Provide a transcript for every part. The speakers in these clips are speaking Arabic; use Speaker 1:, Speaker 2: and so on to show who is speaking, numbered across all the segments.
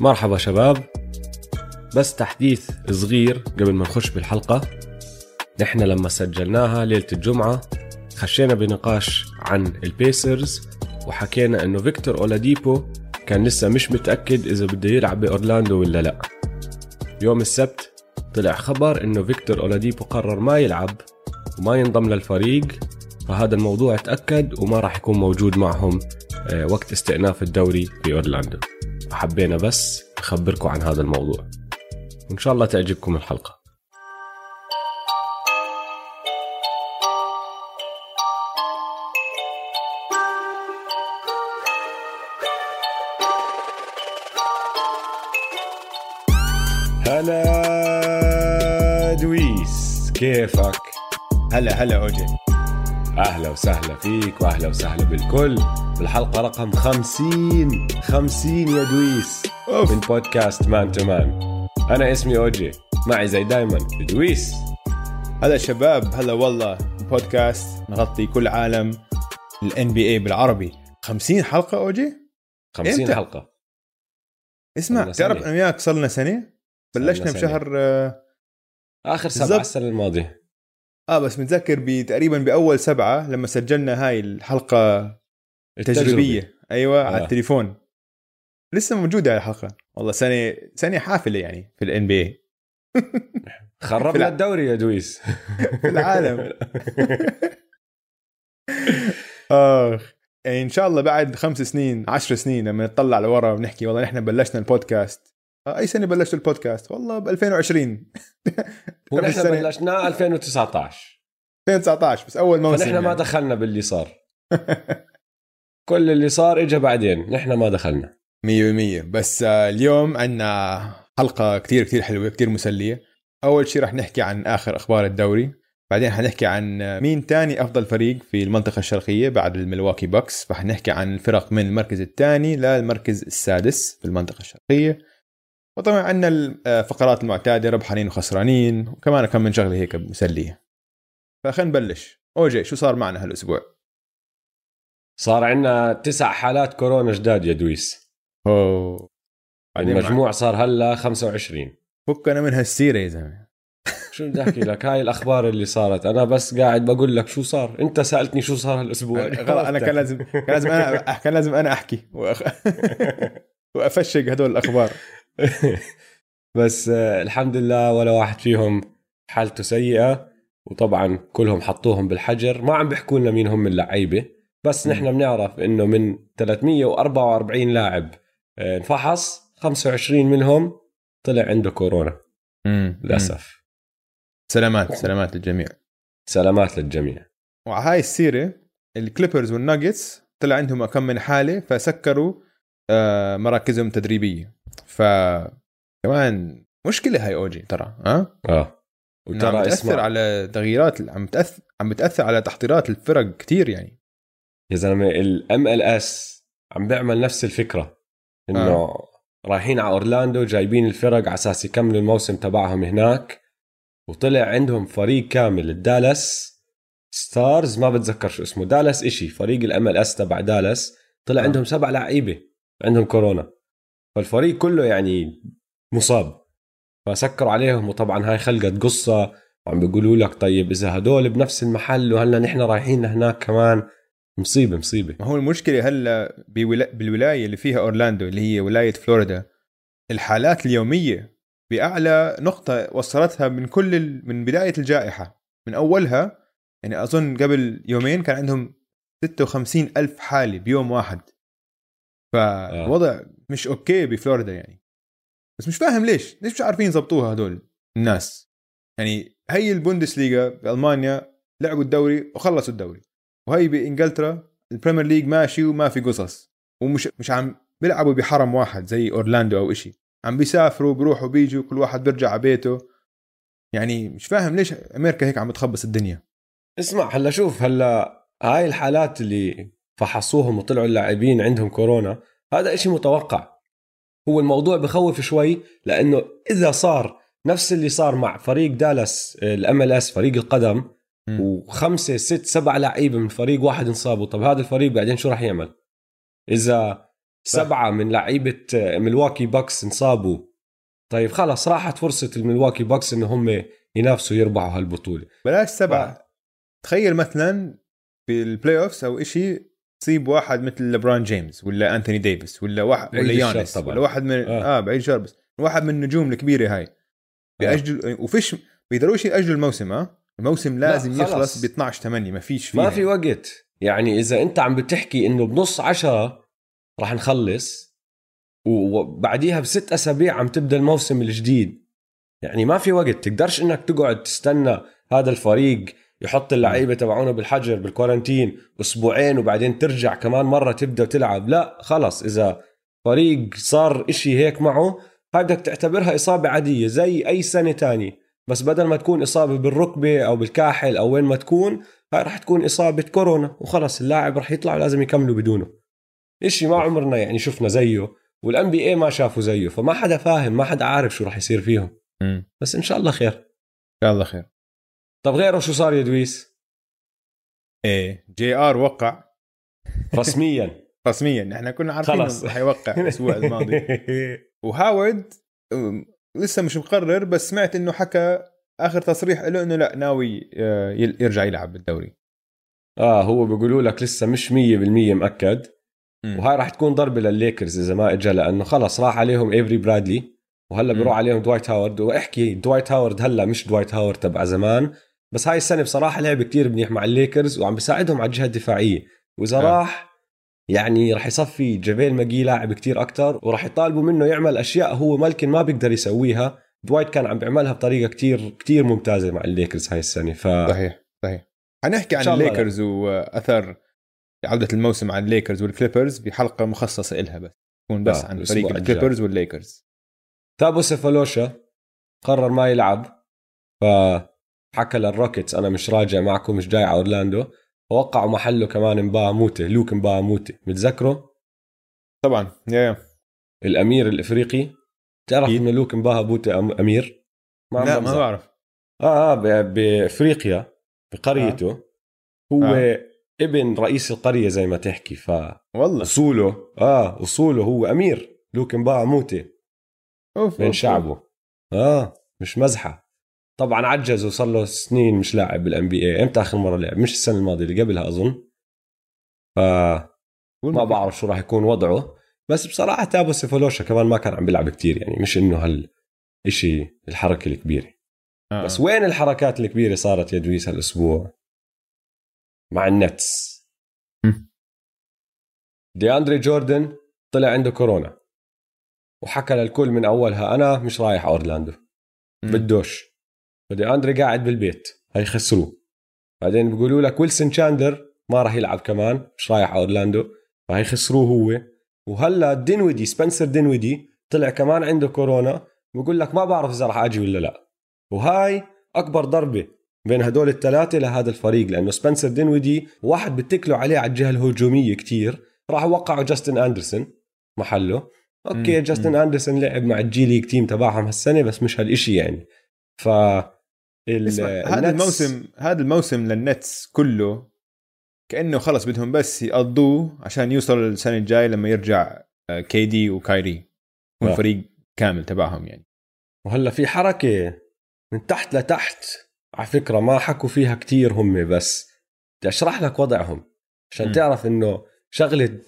Speaker 1: مرحبا شباب. بس تحديث صغير قبل ما نخش بالحلقة. نحن لما سجلناها ليلة الجمعة خشينا بنقاش عن البيسرز وحكينا إنه فيكتور أولاديبو كان لسه مش متأكد إذا بده يلعب بأورلاندو ولا لا. يوم السبت طلع خبر إنه فيكتور أولاديبو قرر ما يلعب وما ينضم للفريق. فهذا الموضوع تأكد وما راح يكون موجود معهم آه، وقت استئناف الدوري في حبينا بس نخبركم عن هذا الموضوع. وإن شاء الله تعجبكم الحلقة. هلا دويس كيفك؟
Speaker 2: هلا هلا أوجي.
Speaker 1: أهلا وسهلا فيك وأهلا وسهلا بالكل. بالحلقة رقم 50 50 يا دويس.
Speaker 2: أوف.
Speaker 1: من بودكاست Man to Man. أنا اسمي أوجي. معي زي دايما دويس.
Speaker 2: هلا شباب هلا والله. بودكاست نغطي كل عالم ال NBA بالعربي. 50 حلقة أوجي؟
Speaker 1: 50
Speaker 2: إمتى؟
Speaker 1: حلقة.
Speaker 2: اسمع
Speaker 1: صرنا.
Speaker 2: تعرف أنا وياك صار لنا سنة؟ بلشنا
Speaker 1: سنة.
Speaker 2: بشهر آه،
Speaker 1: آخر سبعة
Speaker 2: بالضبط.
Speaker 1: السنة الماضية.
Speaker 2: آه بس متذكر ب- تقريبا بأول سبعة لما سجلنا هاي الحلقة
Speaker 1: التجربة.
Speaker 2: تجريبيه أيوه
Speaker 1: آه.
Speaker 2: على التليفون. لسه موجودة هاي الحلقة. والله سنة سنة حافلة يعني في الان بي
Speaker 1: خربنا الدوري يا دويس.
Speaker 2: في العالم. آخ يعني إن شاء الله بعد خمس سنين عشر سنين لما نطلع لورا ونحكي والله نحن بلشنا البودكاست. أي سنة بلشت البودكاست؟ والله ب 2020 قبل
Speaker 1: ونحن. بلشناه 2019
Speaker 2: 2019 بس أول موسم
Speaker 1: فنحن ما
Speaker 2: يعني.
Speaker 1: دخلنا باللي صار. كل اللي صار اجى بعدين نحن ما دخلنا.
Speaker 2: مية بالمية. بس آه، اليوم عندنا حلقة كتير كتير حلوة كتير مسلية. أول شيء رح نحكي عن آخر أخبار الدوري. بعدين حنحكي عن آه، مين تاني أفضل فريق في المنطقة الشرقية بعد الملواكي بوكس. فحنحكي عن الفرق من المركز الثاني للمركز السادس في المنطقة الشرقية. وطبعا عندنا الفقرات المعتادة ربحانين وخسرانين وكمان كم من شغلة هيك مسلية. فخلينا نبلش. أوجي شو صار معنا هالأسبوع؟
Speaker 1: صار عندنا تسع حالات كورونا جداد يا دويس.
Speaker 2: أوه. بعدين
Speaker 1: المجموع صار هلا 25
Speaker 2: فكنا من هالسيرة يا زلمة.
Speaker 1: شو بدي أحكي لك؟ هاي الأخبار اللي صارت. أنا بس قاعد بقول لك شو صار. أنت سألتني شو صار
Speaker 2: هالأسبوع. أنا كان لازم كان لازم أنا كان لازم أنا أحكي. وأفشق هدول الأخبار.
Speaker 1: بس آه، الحمد لله ولا واحد فيهم حالته سيئة وطبعا كلهم حطوهم بالحجر. ما عم بيحكوا لنا مين هم اللعيبه بس. نحن بنعرف إنه من 344 لاعب آه، انفحص 25 منهم طلع عنده كورونا. للأسف.
Speaker 2: سلامات سلامات للجميع.
Speaker 1: سلامات للجميع.
Speaker 2: وعلى هاي السيرة الكليبرز والناجتس طلع عندهم كم من حالة فسكروا آه، مراكزهم التدريبيه كمان مشكلة هاي أوجي ترى ها؟
Speaker 1: آه.
Speaker 2: إنه عم
Speaker 1: وترى
Speaker 2: بتأثر
Speaker 1: اسمع.
Speaker 2: على تغييرات عم بتاثر عم بتأثر على تحضيرات الفرق كتير يعني.
Speaker 1: يا زلمة ال MLS عم بيعمل نفس الفكرة إنه
Speaker 2: آه.
Speaker 1: رايحين على أورلاندو جايبين الفرق على أساس يكملوا الموسم تبعهم هناك وطلع عندهم فريق كامل الدالاس ستارز ما بتذكر شو اسمه دالاس إشي فريق ال MLS تبع دالاس طلع
Speaker 2: آه.
Speaker 1: عندهم سبع لعيبة عندهم كورونا. فالفريق كله يعني مصاب. فسكروا عليهم وطبعا هاي خلقت قصة. وعم بيقولوا لك طيب إذا هدول بنفس المحل وهلأ نحن رايحين هناك كمان. مصيبة مصيبة.
Speaker 2: ما هو المشكلة هلأ بولا... بالولاية اللي فيها أورلاندو اللي هي ولاية فلوريدا. الحالات اليومية بأعلى نقطة وصلتها من كل ال... من بداية الجائحة. من أولها يعني أظن قبل يومين كان عندهم 56 ألف حالة بيوم واحد. فالوضع مش okay بفلوريدا يعني. بس مش فاهم ليش ليش مش عارفين يظبطوها هدول الناس؟ يعني هي البوندسليغا بألمانيا لعبوا الدوري وخلصوا الدوري وهي بإنجلترا ال Premier League ماشي وما في قصص ومش مش عم بيلعبوا بحرم واحد زي أورلاندو أو إشي. عم بيسافروا بيروحوا بيجوا كل واحد بيرجع على بيته. يعني مش فاهم ليش أمريكا هيك عم بتخبص الدنيا.
Speaker 1: اسمع هلا شوف هلا هاي الحالات اللي فحصوهم وطلعوا اللاعبين عندهم كورونا هذا إشي متوقع. هو الموضوع بخوف شوي لأنه إذا صار نفس اللي صار مع فريق دالاس ال MLS فريق القدم
Speaker 2: مم.
Speaker 1: وخمسة ست سبع لعيبة من فريق واحد انصابوا. طب هذا الفريق بعدين شو راح يعمل؟ إذا سبعة من لعيبة ملواكي باكس انصابوا طيب خلص راحت فرصة الملواكي باكس ان هم ينافسوا يربحوا هالبطولة.
Speaker 2: بلاش سبعة. تخيل مثلا في ال playoffs أو شيء تصيب واحد مثل لبرون جيمس ولا أنتوني ديفيس ولا واحد ولا يانس ولا واحد من آه, آه بعيد الشر بس. واحد من النجوم الكبيرة هاي. بيأجل آه. وفيش بيقدروش يأجلوا الموسم ها آه؟ الموسم لازم لا يخلص ب 12 8 ما فيش فيها.
Speaker 1: ما في وقت. يعني إذا أنت عم بتحكي إنه بنص عشرة راح نخلص وبعديها بست أسابيع عم تبدأ الموسم الجديد. يعني ما في وقت. تقدرش إنك تقعد تستنى هذا الفريق يحط اللعيبة تبعونه بالحجر بالكورنتين أسبوعين وبعدين ترجع كمان مرة تبدأ تلعب. لا خلص إذا فريق صار إشي هيك معه هاي بدك تعتبرها إصابة عادية زي أي سنة تانية. بس بدل ما تكون إصابة بالركبة أو بالكاحل أو وين ما تكون هاي راح تكون إصابة كورونا وخلص اللاعب راح يطلع ولازم يكملوا بدونه. إشي ما عمرنا يعني شفنا زيه وال NBA ما شافوا زيه فما حدا فاهم ما حدا عارف شو راح يصير فيهم. بس إن شاء الله خير. إن
Speaker 2: شاء الله خير.
Speaker 1: طب غيره شو صار يا دويس؟
Speaker 2: إيه JR وقع.
Speaker 1: رسميا.
Speaker 2: رسميا إحنا كنا عارفين خلص حيوقع الأسبوع الماضي. وهاورد لسه مش مقرر بس سمعت إنه حكى آخر تصريح له إنه لا ناوي آه، يرجع يلعب بالدوري.
Speaker 1: آه هو بيقولوا لك لسه مش 100% مأكد. م. وهاي راح تكون ضربة للليكرز إذا ما اجى لأنه خلص راح عليهم إيفري برادلي وهلا بيروح عليهم دوايت هاورد. وإحكي دوايت هاورد هلا مش دوايت هاورد تبع زمان. بس هاي السنة بصراحة لعب كتير منيح مع الليكرز وعم بيساعدهم على الجهة الدفاعية. وإذا آه. راح يعني راح يصفي جافيل مكغي لاعب كتير أكتر وراح يطالبوا منه يعمل أشياء هو ممكن ما بيقدر يسويها. دوايت كان عم بيعملها بطريقة كتير كتير ممتازة مع الليكرز هاي السنة ف
Speaker 2: صحيح صحيح. حنحكي عن الليكرز وأثر عودة الموسم عن الليكرز والكليبرز بحلقة مخصصة إلها بس. تكون بس آه عن فريق الكليبرز والليكرز.
Speaker 1: تابو سيفالوشا قرر ما يلعب فحكى للروكيتس أنا مش راجع معكم مش جاي على أورلاندو وقعوا محله كمان مبا موتة لوك مبا موتة متذكره؟
Speaker 2: طبعا يا
Speaker 1: الأمير الإفريقي تعرف إنه لوك مبا موتة أمير؟
Speaker 2: ما لا ما بعرف
Speaker 1: آه آه بإفريقيا بقريته آه. هو آه. ابن رئيس القرية زي ما تحكي ف
Speaker 2: والله
Speaker 1: أصوله آه أصوله هو أمير لوك مبا موتة أوف بين أوف شعبه. آه مش مزحة طبعا عجز وصار له سنين مش لاعب بال NBA إمتى آخر مرة لعب؟ مش السنة الماضية اللي قبلها أظن. ف ما بعرف شو راح يكون وضعه. بس بصراحة تابو سيفالوشا كمان ما كان عم بيلعب كتير يعني مش إنه هال إشي الحركة الكبيرة. آه. بس وين الحركات الكبيرة صارت يا دويس هالأسبوع؟ مع النتس. دي أندري جوردن طلع عنده كورونا. وحكى للكل من أولها أنا مش رايح أورلاندو. بدوش. فدي أندري قاعد بالبيت. هي خسروه. بعدين بيقولوا لك ويلسون شاندر ما راح يلعب كمان مش رايح أورلاندو. فهي خسروه هو. وهلا دينويدي سبنسر دينويدي طلع كمان عنده كورونا. بقول لك ما بعرف إذا راح أجي ولا لا. وهاي أكبر ضربة بين هدول الثلاثة لهذا الفريق لأنه سبنسر دينويدي واحد بتكلوا عليه على الجهة الهجومية كتير. راح وقعوا جاستن أندرسون محله. okay جاستن أندرسون لعب مع ال G League team تبعهم هالسنة بس مش هالشيء يعني. ف
Speaker 2: هذا الموسم هذا الموسم لل Nets كله كأنه خلص بدهم بس يقضوه عشان يوصل السنة الجاية لما يرجع KD و Kyrie يكون آه. فريق كامل تبعهم يعني
Speaker 1: وهلا في حركة من تحت لتحت على فكرة ما حكوا فيها كتير هم بس بدي أشرح لك وضعهم عشان م. تعرف إنه شغلة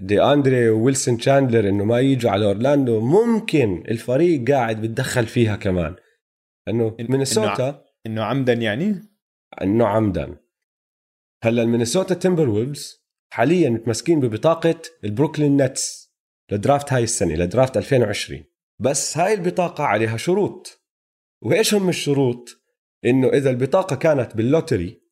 Speaker 1: دي أندري وويلسون تشاندلر إنه ما يجوا على أورلاندو ممكن الفريق قاعد بتدخل فيها كمان إنه مينيسوتا
Speaker 2: إنه عمدا يعني؟
Speaker 1: إنه عمدا. هلأ المينيسوتا تيمبر ويلز حاليا متمسكين ببطاقة البروكلين نتس لدرافت هاي السنة لدرافت 2020 بس هاي البطاقة عليها شروط. وإيش هم الشروط؟ إنه إذا البطاقة كانت بال lottery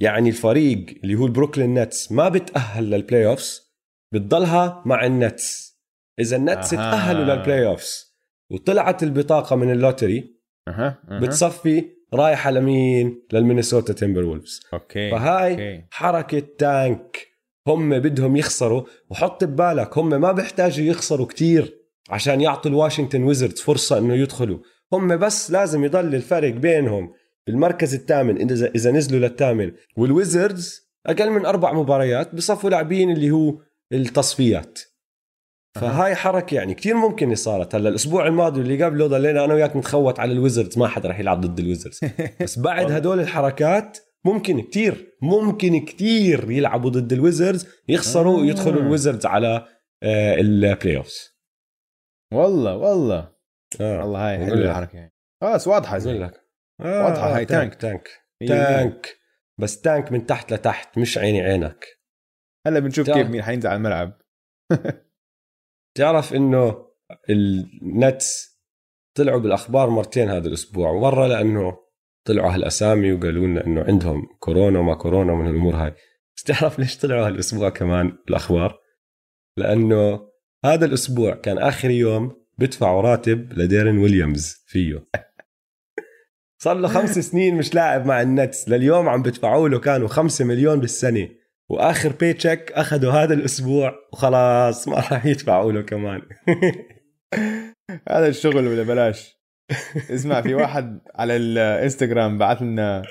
Speaker 1: يعني الفريق اللي هو البروكلين نتس ما بتأهل لل playoffs بتضلها مع النتس. إذا النتس أه. تأهلوا لل playoffs وطلعت البطاقة من ال lottery أه. أه. بتصفي رايحه لمين للمينيسوتا تيمبر وولفز
Speaker 2: okay
Speaker 1: فهاي
Speaker 2: okay.
Speaker 1: حركة tank هم بدهم يخسروا وحط ببالك هم ما بيحتاجوا يخسروا كتير عشان يعطوا الواشنطن ويزردز فرصة إنه يدخلوا هم بس لازم يضل الفرق بينهم بالمركز الثامن إذا إذا نزلوا للثامن والويزردز أقل من أربع مباريات بصفوا لاعبين اللي هو التصفيات فهاي حركة يعني كتير ممكن صارت هلا الأسبوع الماضي اللي قبله ضلينا أنا وياك نتخوت على الويزردز ما حدا رح يلعب ضد الويزردز بس بعد هدول الحركات ممكن كتير ممكن كتير يلعبوا ضد الويزردز يخسروا
Speaker 2: آه.
Speaker 1: ويدخلوا الويزردز على آه، ال playoffs
Speaker 2: والله والله
Speaker 1: آه.
Speaker 2: والله هاي
Speaker 1: حلوة.
Speaker 2: الحركه يعني خلاص
Speaker 1: واضحة
Speaker 2: زي
Speaker 1: لك
Speaker 2: واضحة هاي
Speaker 1: تانك
Speaker 2: تانك.
Speaker 1: تانك. تانك بس تانك من تحت لتحت مش عيني عينك
Speaker 2: هلا بنشوف
Speaker 1: تعال.
Speaker 2: كيف مين حينزل على الملعب
Speaker 1: تعرف إنه النتس طلعوا بالأخبار مرتين هذا الأسبوع. مرة لأنه طلعوا هالاسامي وقالوا لنا إنه عندهم كورونا وما كورونا ومن الأمور هاي. بس تعرف ليش طلعوا هالأسبوع كمان بالأخبار؟ لأنه هذا الأسبوع كان آخر يوم بدفعوا راتب لديرن ويليامز فيه. صار له خمس سنين مش لاعب مع النتس. لليوم عم بدفعوا له كانوا خمسة مليون بالسنة. وآخر paycheck اخذوا هذا الأسبوع وخلاص ما راح يدفعوا له كمان.
Speaker 2: هذا الشغل ولا بلاش؟ اسمع في واحد على الإنستغرام بعث لنا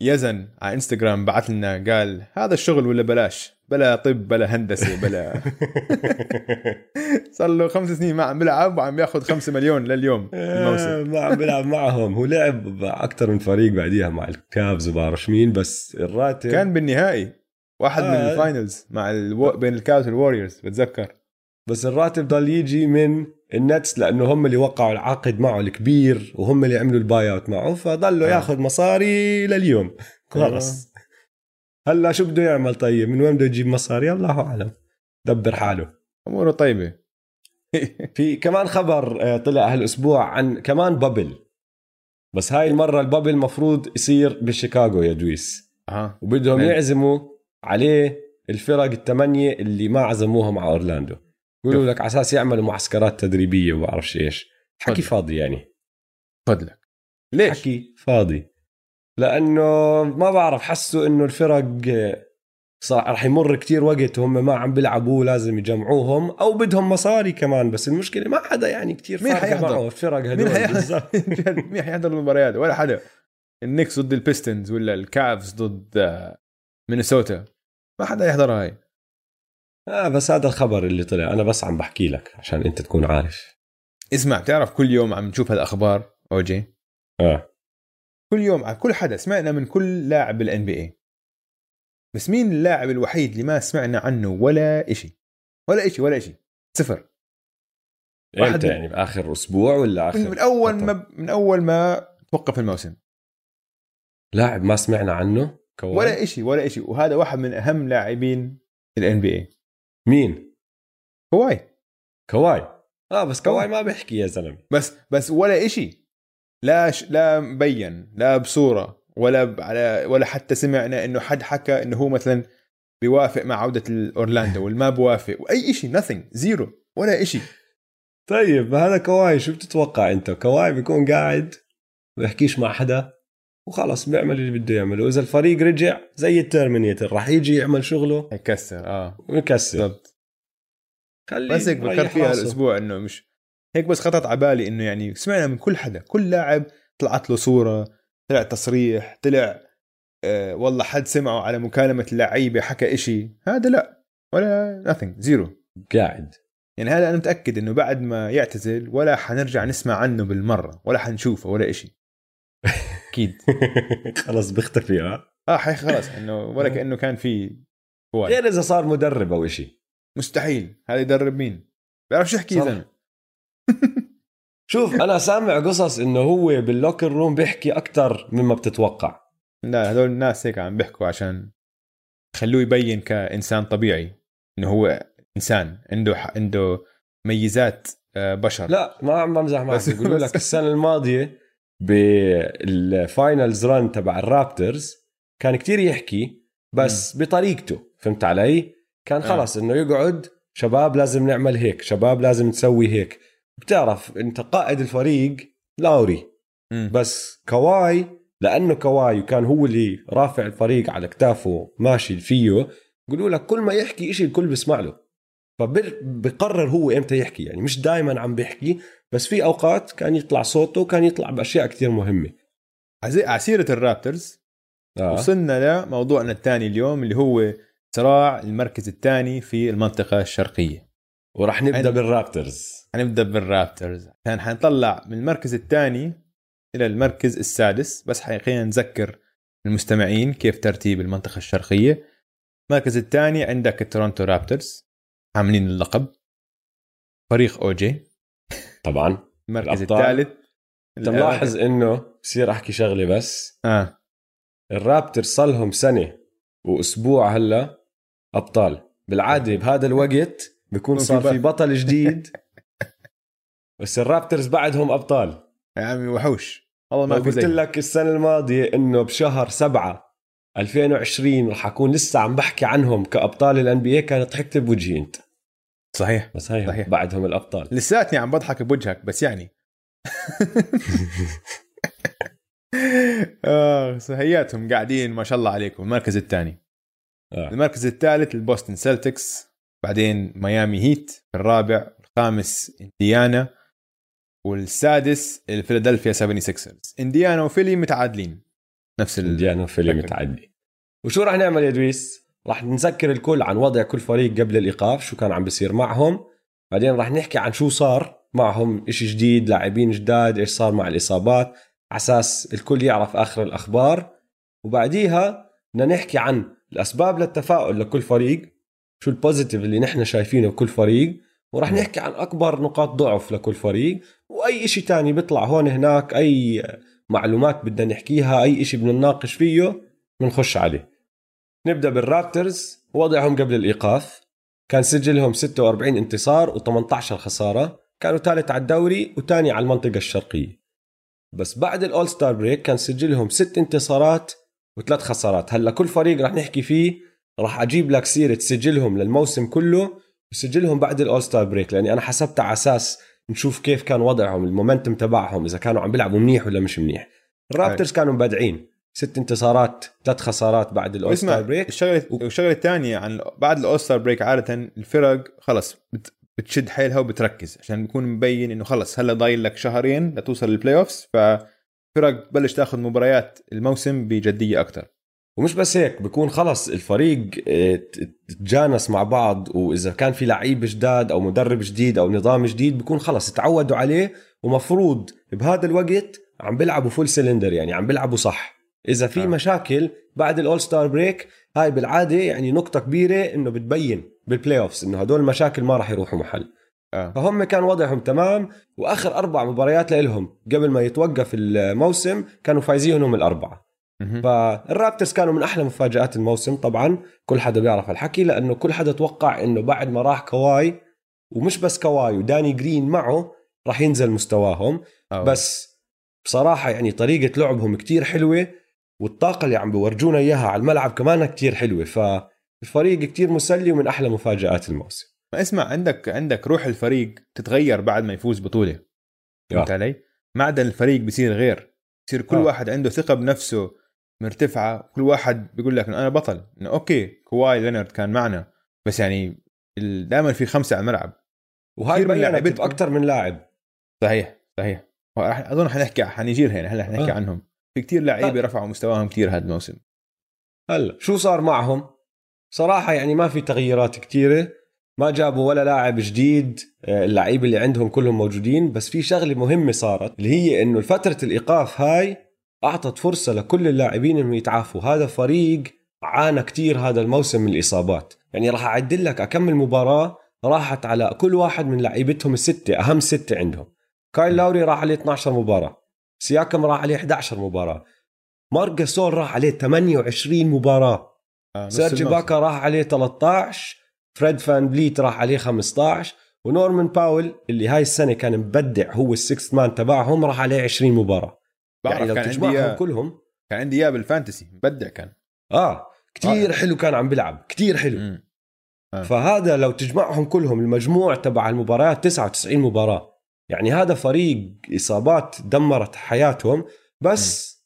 Speaker 2: يزن على انستغرام بعث لنا قال هذا الشغل ولا بلاش؟ بلا طب بلا هندسة بلا صار له خمس سنين ما عم بيلعب وعم بياخذ خمسة مليون لليوم الموسم.
Speaker 1: آه، ما عم بيلعب معهم. هو لعب أكثر من فريق بعديها مع الكافز وبعرفش مين بس الراتب
Speaker 2: كان بالنهائي. واحد من
Speaker 1: آه.
Speaker 2: ال finals مع ألو... بين الكافز والوريورز بتذكر.
Speaker 1: بس الراتب ضل يجي من النتس لأنه هم اللي وقعوا العقد معه الكبير وهم اللي عملوا ال buyout معه فضلوا
Speaker 2: آه.
Speaker 1: ياخذ مصاري لليوم. خلص هلا شو بده يعمل طيب؟ من وين بده يجيب مصاري؟ الله أعلم. دبر حاله.
Speaker 2: أموره طيبة.
Speaker 1: في كمان خبر آه، طلع هالأسبوع عن كمان bubble بس هاي المرة ال bubble مفروض يصير بشيكاغو يا دويس.
Speaker 2: أها.
Speaker 1: وبدهم
Speaker 2: نعم.
Speaker 1: يعزموا عليه الفرق الثمانيه اللي ما عزموها مع أورلاندو. يقولوا. لك على أساس يعملوا معسكرات تدريبية وما بعرفش إيش. حكي. فاضي يعني.
Speaker 2: فضلك. ليش؟
Speaker 1: حكي. فاضي. لأنه ما بعرف حسوا إنه الفرق صار رح يمر كتير وقت وهم ما عم بيلعبوا لازم يجمعوهم أو بدهم مصاري كمان. بس المشكلة ما حدا يعني كتير
Speaker 2: مين حيحضر؟
Speaker 1: معه الفرق هدول.
Speaker 2: مين حيحضر مين حيحضر المباريات؟ ولا حدا. النكس ضد البيستونز ولا الكافز ضد مينيسوتا. ما حدا يحضر هاي.
Speaker 1: آه بس هذا الخبر اللي طلع. أنا بس عم بحكي لك عشان أنت تكون عارف.
Speaker 2: اسمع بتعرف كل يوم عم نشوف هالأخبار OG؟
Speaker 1: آه.
Speaker 2: كل يوم على كل حدا. سمعنا من كل لاعب بال NBA بس مين اللاعب الوحيد اللي ما سمعنا عنه ولا إشي؟ ولا إشي ولا إشي. صفر. إمتى
Speaker 1: يعني؟ بآخر أسبوع ولا آخر
Speaker 2: من,
Speaker 1: أول؟
Speaker 2: ما من أول ما توقف الموسم.
Speaker 1: لاعب ما سمعنا عنه؟ كواي
Speaker 2: ولا إشي ولا إشي. وهذا واحد من أهم لاعبين ال NBA
Speaker 1: مين؟
Speaker 2: كواي.
Speaker 1: كواي. آه بس كواي
Speaker 2: كواي.
Speaker 1: ما بيحكي يا زلمة.
Speaker 2: بس بس ولا إشي. لا ش... لا مبين لا بصورة ولا ب... على ولا حتى سمعنا إنه حد حكى إنه هو مثلا بيوافق مع عودة اورلاندو ولا ما بوافق. وأي شيء nothing zero ولا إشي.
Speaker 1: طيب هذا كواي شو بتتوقع أنت؟ كواي بيكون قاعد بيحكيش مع حدا؟ وخلص بيعمل اللي بده يعمله. واذا الفريق رجع زي الترمينيتر راح يجي يعمل شغله.
Speaker 2: يكسر آه.
Speaker 1: ويكسر.
Speaker 2: بالضبط. بس هيك فكرت فيها. الأسبوع إنه مش هيك بس خطرت على بالي إنه يعني سمعنا من كل حدا كل لاعب طلعت له صورة طلع تصريح طلع آه والله حد سمعه على مكالمة اللعيبة حكى إشي. هذا لا ولا nothing zero
Speaker 1: قاعد.
Speaker 2: يعني هذا أنا متأكد إنه بعد ما يعتزل ولا حنرجع نسمع عنه بالمرة ولا حنشوفه ولا إشي. أكيد.
Speaker 1: خلص بيختفي
Speaker 2: آه آه خلص إنه ولا كأنه كان في كواي
Speaker 1: غير إذا صار مدرب أو شيء
Speaker 2: مستحيل. هذا يدرب مين؟ بيعرفش يحكي يا
Speaker 1: صح.
Speaker 2: زلمه
Speaker 1: شوف أنا سامع قصص إنه هو باللوكر روم بيحكي أكثر مما بتتوقع.
Speaker 2: لا هذول الناس هيك عم بيحكوا عشان خلوه يبين كإنسان طبيعي إنه هو إنسان عنده عنده ميزات آه، بشر.
Speaker 1: لا ما عم بمزح معك. بيقولوا لك السنة الماضية بال finals run تبع الرابترز كان كتير يحكي بس بطريقته فهمت علي كان
Speaker 2: آه.
Speaker 1: خلص إنه يقعد شباب لازم نعمل هيك شباب لازم نسوي هيك بتعرف أنت قائد الفريق لاوري
Speaker 2: مم.
Speaker 1: بس كواي لأنه كواي وكان هو اللي رافع الفريق على كتافه ماشي فيه يقولوا لك كل ما يحكي إشي الكل بيسمع له فبقرر هو إمتى يحكي. يعني مش دائما عم بيحكي بس في أوقات كان يطلع صوته وكان يطلع بأشياء كتير
Speaker 2: مهمة. سيرة الرابترز
Speaker 1: آه.
Speaker 2: وصلنا لموضوعنا الثاني اليوم اللي هو صراع المركز الثاني في المنطقة الشرقية.
Speaker 1: وراح نبدأ
Speaker 2: عندي.
Speaker 1: بال Raptors.
Speaker 2: حنبدا بال Raptors. عشان حنطلع من المركز الثاني إلى المركز السادس بس خلينا نذكر المستمعين كيف ترتيب المنطقة الشرقية. المركز الثاني عندك التورونتو Raptors. حاملين اللقب. فريق أوجي.
Speaker 1: طبعا.
Speaker 2: المركز. الثالث.
Speaker 1: أنت ملاحظ إنه بصير أحكي شغلة بس.
Speaker 2: آه.
Speaker 1: ال Raptors صار لهم سنة وأسبوع هلا أبطال. بالعادة بهذا الوقت بيكون
Speaker 2: في
Speaker 1: صار في
Speaker 2: بطل.
Speaker 1: جديد. بس الرابترز بعدهم أبطال.
Speaker 2: يا عمي وحوش. والله
Speaker 1: ما قلت لك السنة الماضية إنه بشهر سبعة 2020 رح أكون لسه عم بحكي عنهم كأبطال الان بي كانت ضحكت بوجهي أنت.
Speaker 2: صحيح
Speaker 1: بس هي
Speaker 2: صحيح.
Speaker 1: بعدهم الأبطال.
Speaker 2: لساتني عم بضحك بوجهك بس يعني. آه هياتهم قاعدين ما شاء الله عليكم. المركز الثاني.
Speaker 1: آه.
Speaker 2: المركز الثالث البوستن Celtics بعدين ميامي Heat الرابع الخامس إنديانا. والسادس الفيلادلفيا 76 إنديانا وفيلي متعادلين. نفس.
Speaker 1: إنديانا وفيلي
Speaker 2: فكر.
Speaker 1: وشو رح نعمل يا دويس؟ رح نذكر الكل عن وضع كل فريق قبل الإيقاف شو كان عم بيصير معهم. بعدين رح نحكي عن شو صار معهم إشي جديد لاعبين جداد إيش صار مع الإصابات. على أساس الكل يعرف آخر الأخبار. وبعديها بدنا نحكي عن الأسباب للتفاؤل لكل فريق شو ال positive اللي نحن شايفينه بكل فريق. ورح
Speaker 2: مم.
Speaker 1: نحكي عن أكبر نقاط ضعف لكل فريق. وأي إشي تاني بيطلع هون هناك أي معلومات بدنا نحكيها أي إشي بدنا نناقش فيه بنخش عليه. نبدأ بال Raptors وضعهم قبل الإيقاف. كان سجلهم 46 انتصار و18 خسارة. كانوا ثالث على الدوري وثاني على المنطقة الشرقية. بس بعد ال all-star break كان سجلهم ست انتصارات وثلاث خسارات. هلأ كل فريق رح نحكي فيه راح أجيب لك سيرة سجلهم للموسم كله وسجلهم بعد ال all-star break. لأني أنا حسبتها على أساس نشوف كيف كان وضعهم ال momentum تبعهم إذا كانوا عم بيلعبوا منيح ولا مش منيح. ال Raptors كانوا مبدعين. ست انتصارات ثلاث خسارات بعد
Speaker 2: اسمع
Speaker 1: break
Speaker 2: الشغلة الشغلة الثانية عن بعد ال all-star break عادة الفرق خلص بت- بتشد حيلها وبتركز عشان بيكون مبين إنه خلص هلا ضايل لك شهرين لتوصل لل playoffs ففرق تبلش تاخذ مباريات الموسم بجدية أكثر
Speaker 1: ومش بس هيك بكون خلص الفريق ت- تجانس مع بعض وإذا كان في لعيب جداد أو مدرب جديد أو نظام جديد بكون خلص تعودوا عليه ومفروض بهذا الوقت عم بيلعبوا full cylinder يعني عم بيلعبوا صح. إذا في
Speaker 2: آه.
Speaker 1: مشاكل بعد ال all-star break هاي بالعادة يعني نقطة كبيرة إنه بتبين بال playoffs إنه هدول المشاكل ما راح يروحوا محل
Speaker 2: آه.
Speaker 1: فهم كان وضعهم تمام وآخر أربع مباريات لهم قبل ما يتوقف الموسم كانوا فايزينهم الأربعة.
Speaker 2: فال
Speaker 1: Raptors كانوا من أحلى مفاجآت الموسم طبعا كل حدا بيعرف الحكي لأنه كل حدا توقع إنه بعد ما راح كواي ومش بس كواي وداني جرين معه راح ينزل مستواهم
Speaker 2: آه.
Speaker 1: بس بصراحة يعني طريقة لعبهم كتير حلوة والطاقة اللي عم بورجونا إياها على الملعب كمان كتير حلوة فالفريق كتير مسلي ومن أحلى مفاجآت الموسم
Speaker 2: ما اسمع عندك عندك روح الفريق تتغير بعد ما يفوز بطولة فهمت. علي؟ معدن الفريق بصير غير بصير كل
Speaker 1: آه.
Speaker 2: واحد عنده ثقة بنفسه مرتفعة كل واحد بيقول لك إنه أنا بطل إنه okay كواي لينارد كان معنا بس يعني دائما في خمسة على الملعب
Speaker 1: وهاي بينت. بأكثر من لاعب
Speaker 2: صحيح صحيح أظن حنحكي حنيجي هنا هلأ حنحكي
Speaker 1: آه.
Speaker 2: عنهم في كتير لعيبة
Speaker 1: آه.
Speaker 2: رفعوا مستواهم كتير هذا الموسم.
Speaker 1: هلا شو صار معهم؟ صراحة يعني ما في تغييرات كتيرة. ما جابوا ولا لاعب جديد آه، اللعيبة اللي عندهم كلهم موجودين. بس في شغلة مهمة صارت اللي هي إنه فترة الإيقاف هاي أعطت فرصة لكل اللاعبين إنه يتعافوا. هذا فريق عانى كتير هذا الموسم من الإصابات. يعني راح أعدل لك أكمل مباراة راحت على كل واحد من لعيبتهم الستة أهم ستة عندهم. كايل لاوري راح عليه 12 مباراة. سياكم راح عليه 11 مباراة. مارك جاسول راح عليه 28 مباراة.
Speaker 2: آه،
Speaker 1: سيرجي إباكا راح عليه 13 فريد فان بليت راح عليه 15 ونورمان باول اللي هاي السنة كان مبدع هو ال sixth man تبعهم راح عليه 20 مباراة.
Speaker 2: بعرف
Speaker 1: يعني لو
Speaker 2: كان
Speaker 1: تجمعهم
Speaker 2: عندي
Speaker 1: كلهم.
Speaker 2: كان عندي إياه بال fantasy مبدع كان.
Speaker 1: آه كتير
Speaker 2: آه.
Speaker 1: حلو كان عم بيلعب كتير حلو.
Speaker 2: مم. آه.
Speaker 1: فهذا لو تجمعهم كلهم المجموع تبع المباريات 99 مباراة. يعني هذا فريق إصابات دمرت حياتهم بس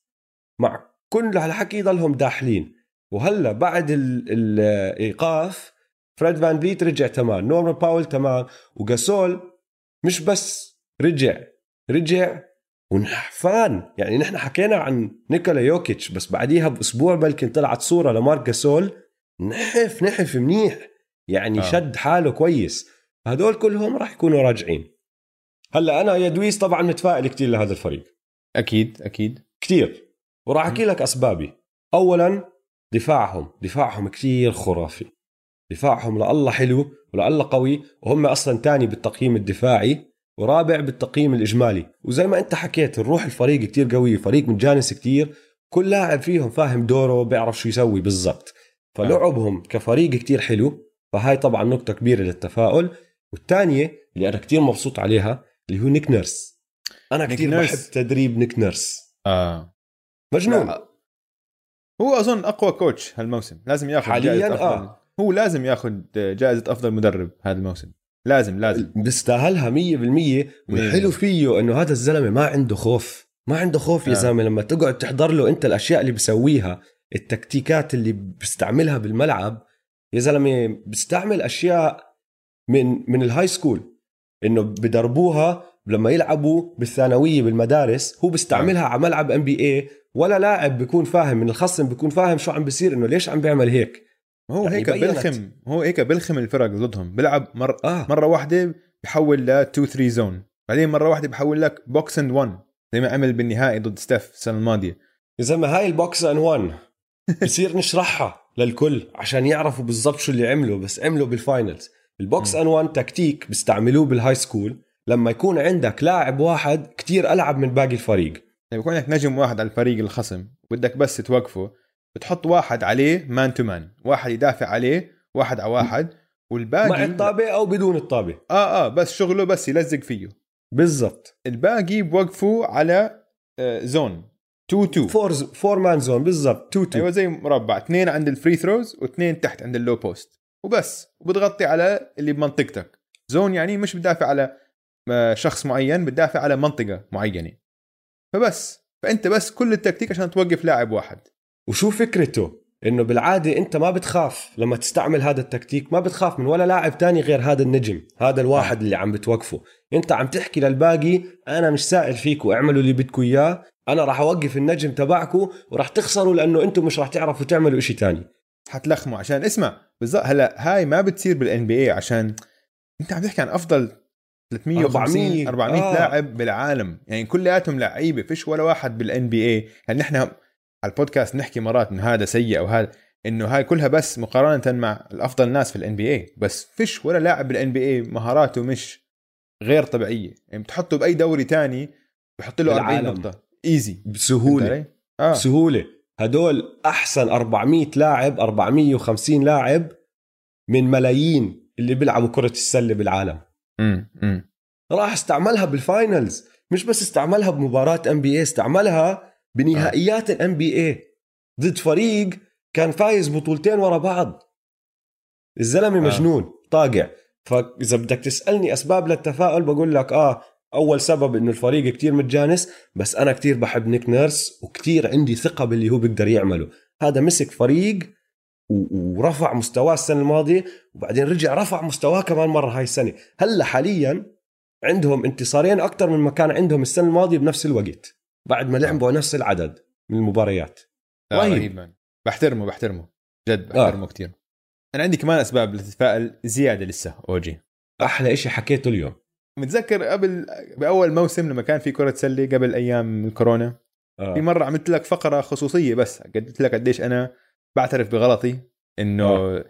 Speaker 1: مع كل هالحكي ضلهم داحلين. وهلا بعد ال- الإيقاف فريد فان بليت رجع تمام نورمان باول تمام وجاسول مش بس رجع رجع ونحفان. يعني نحن حكينا عن نيكولا يوكيتش بس بعديها بأسبوع بلكن طلعت صورة لمارك جاسول نحف نحف منيح. يعني.
Speaker 2: آه.
Speaker 1: شد حاله كويس. هدول كلهم راح يكونوا راجعين. هلا أنا يا دويس طبعا متفائل كتير لهذا الفريق.
Speaker 2: أكيد أكيد.
Speaker 1: كتير. وراح أحكي لك أسبابي. اولا دفاعهم. دفاعهم كتير خرافي. دفاعهم لله حلو ولله قوي وهم أصلا تاني بالتقييم الدفاعي ورابع بالتقييم الإجمالي. وزي ما أنت حكيت الروح الفريق كتير قوي فريق متجانس كتير. كل لاعب فيهم فاهم دوره بيعرف شو يسوي بالضبط. فلعبهم كفريق كتير حلو فهاي طبعا نقطة كبيرة للتفاؤل. والثانية اللي أنا كتير مبسوط عليها اللي هو نيك نيرس. كتير
Speaker 2: نيرس.
Speaker 1: بحب تدريب نيك نيرس.
Speaker 2: آه.
Speaker 1: مجنون.
Speaker 2: لا. هو أظن أقوى coach هالموسم. لازم ياخذ
Speaker 1: حالياً
Speaker 2: جائزه أفضل.
Speaker 1: آه.
Speaker 2: هو لازم ياخذ جائزة أفضل مدرب هذا الموسم لازم. لازم
Speaker 1: بيستاهلها مية بالمية. والحلو فيه إنه هذا الزلمة ما عنده خوف. ما عنده خوف يا
Speaker 2: آه.
Speaker 1: زلمة لما تقعد تحضر له أنت الأشياء اللي بيسويها التكتيكات اللي بيستعملها بالملعب. يا زلمة بيستعمل أشياء من من ال high school إنه بدربوها لما يلعبوا بالثانوية بالمدارس هو بيستعملها على ملعب NBA ولا لاعب بيكون فاهم من الخصم بيكون فاهم شو عم بيصير إنه ليش عم بيعمل هيك؟
Speaker 2: هو
Speaker 1: يعني
Speaker 2: هيك. بلخم هو هيك بلخم الفرق ضدهم. بيلعب مر
Speaker 1: آه.
Speaker 2: مرة واحدة بحول ل 2 3 zone بعدين مرة واحدة بحول لك box and 1 زي ما عمل بالنهائي ضد ستيف السنة الماضية.
Speaker 1: يا زلمه هاي ال box and 1 بصير نشرحها للكل عشان يعرفوا بالضبط شو اللي عملوا بس عملوا بال finals
Speaker 2: ال
Speaker 1: box. and 1 تكتيك بيستعملوه بال high school لما يكون عندك لاعب واحد كتير ألعب من باقي الفريق.
Speaker 2: لما يكون عندك نجم واحد على الفريق الخصم بدك بس توقفه بتحط واحد عليه man to man واحد يدافع عليه واحد على واحد والباقي
Speaker 1: مع الطابة أو بدون الطابة.
Speaker 2: آه آه بس شغله بس يلزق فيه.
Speaker 1: بالضبط.
Speaker 2: الباقي بوقفوا على zone 2 2
Speaker 1: four four man zone بالضبط 2 2
Speaker 2: أيوه زي مربع اثنين عند ال free throws واثنين تحت عند ال low post وبس. وبتغطي على اللي بمنطقتك. zone يعني مش بتدافع على آه، شخص معين بتدافع على منطقة معينة. فبس. فأنت بس كل التكتيك عشان توقف لاعب واحد.
Speaker 1: وشو فكرته؟ إنه بالعادة أنت ما بتخاف لما تستعمل هذا التكتيك ما بتخاف من ولا لاعب تاني غير هذا النجم هذا الواحد اللي عم بتوقفه. أنت عم تحكي للباقي أنا مش سائل فيكم اعملوا اللي بدكم إياه. أنا راح أوقف النجم تبعكم وراح تخسروا لأنه أنتم مش راح تعرفوا تعملوا إشي تاني.
Speaker 2: حتلخموا عشان اسمع. بالضبط هلا هاي ما بتصير بالان بي اي عشان انت عم تحكي عن أفضل 350
Speaker 1: 400
Speaker 2: 400
Speaker 1: آه.
Speaker 2: لاعب بالعالم. يعني كلياتهم لعيبة فيش ولا واحد بال NBA يعني نحن على البودكاست نحكي مرات إنه هذا سيء أو هذا إنه هاي كلها بس مقارنة مع الأفضل ناس في ال NBA بس فيش ولا لاعب بال NBA مهاراته مش غير طبيعية. يعني بتحطه بأي دوري تاني بحط له 40
Speaker 1: بالعالم.
Speaker 2: نقطة. easy
Speaker 1: بسهولة.
Speaker 2: آه.
Speaker 1: بسهولة. هدول أحسن 400 لاعب 450 لاعب من ملايين اللي بيلعبوا كرة السلة بالعالم.
Speaker 2: امم
Speaker 1: راح استعملها بال finals مش بس استعملها بمباراة NBA استعملها بنهائيات ال NBA ضد فريق كان فايز بطولتين ورا بعض. الزلمة
Speaker 2: آه.
Speaker 1: مجنون طاقع. فإذا بدك تسألني أسباب للتفاؤل بقول لك آه أول سبب إنه الفريق كتير متجانس بس أنا كتير بحب نيك نيرس وكتير عندي ثقة باللي هو بيقدر يعمله. هذا مسك فريق ورفع مستواه السنة الماضية وبعدين رجع رفع مستواه كمان مرة هاي السنة. هلأ حاليا عندهم انتصارين أكثر من ما كان عندهم السنة الماضية بنفس الوقت بعد ما لعبوا نفس العدد من المباريات.
Speaker 2: لا،
Speaker 1: رهيب.
Speaker 2: رهيب مان. بحترمه بحترمه. جد بحترمه آه. كثير أنا عندي كمان أسباب للتفاؤل زيادة لسه أوجي.
Speaker 1: أحلى إشي حكيته اليوم.
Speaker 2: متذكر قبل بأول موسم لما كان في كرة سله قبل أيام الكورونا
Speaker 1: آه.
Speaker 2: في مرة عملت لك فقرة خصوصية بس قلت لك قديش أنا بعترف بغلطي إنه
Speaker 1: آه.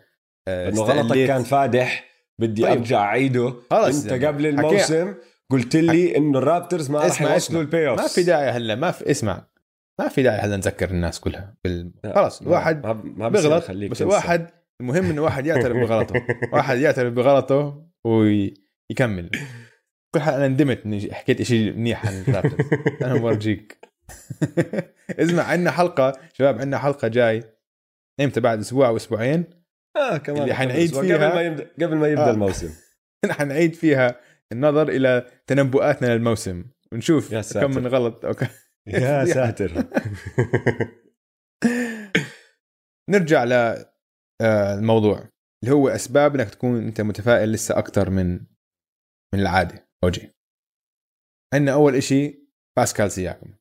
Speaker 2: آه.
Speaker 1: إنه غلطك. كان فادح بدي
Speaker 2: طيب.
Speaker 1: أرجع أعيده
Speaker 2: خلص
Speaker 1: أنت
Speaker 2: يعني.
Speaker 1: قبل
Speaker 2: حكي-
Speaker 1: الموسم قلت لي إنه ال Raptors ما راح يوصلوا ال playoff
Speaker 2: ما في داعي هلا ما في اسمع ما في داعي هلا نذكر الناس كلها بال...
Speaker 1: لا.
Speaker 2: خلاص الواحد
Speaker 1: ما, أخليك
Speaker 2: بس. الواحد المهم إنه واحد يعترف بغلطه واحد يعترف بغلطه ويكمل كل حلقة أنا ندمت إني حكيت شيء منيح عن الرابترز أنا بورجيك اسمع عندنا حلقة شباب عندنا حلقة جاي. إمتى بعد أسبوع أو أسبوعين.
Speaker 1: آه كمان
Speaker 2: اللي حنعيد فيها-
Speaker 1: قبل ما يبدا قبل ما يبدأ
Speaker 2: آه.
Speaker 1: الموسم.
Speaker 2: حنعيد فيها النظر إلى تنبؤاتنا للموسم. ونشوف
Speaker 1: يا
Speaker 2: كم
Speaker 1: ساتر.
Speaker 2: من غلط أو كم
Speaker 1: يا. ساتر.
Speaker 2: نرجع للموضوع اللي هو أسباب إنك تكون أنت متفائل لسه أكثر من من العادة. أوجي. عندنا أول إشي باسكال سياكم.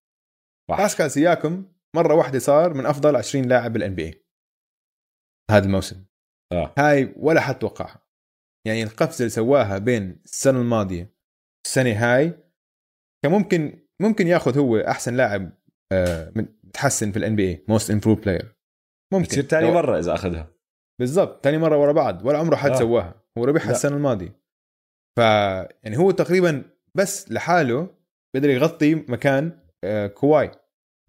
Speaker 1: وحش.
Speaker 2: باسكال سياكم مرة واحدة صار من أفضل 20 لاعب بال NBA هذا الموسم.
Speaker 1: آه.
Speaker 2: هاي ولا حد توقعها. يعني القفزة اللي سواها بين السنة الماضية والسنة هاي كان ممكن ممكن ياخذ هو أحسن لاعب آه، متحسن في ال NBA most improved player
Speaker 1: ممكن. تصير ثاني مرة إذا أخذها.
Speaker 2: بالضبط ثاني مرة ورا بعض ولا عمره حد آه. سواها. هو ربحها السنة الماضية. ف يعني هو تقريبا بس لحاله بيقدر يغطي مكان آه، كواي.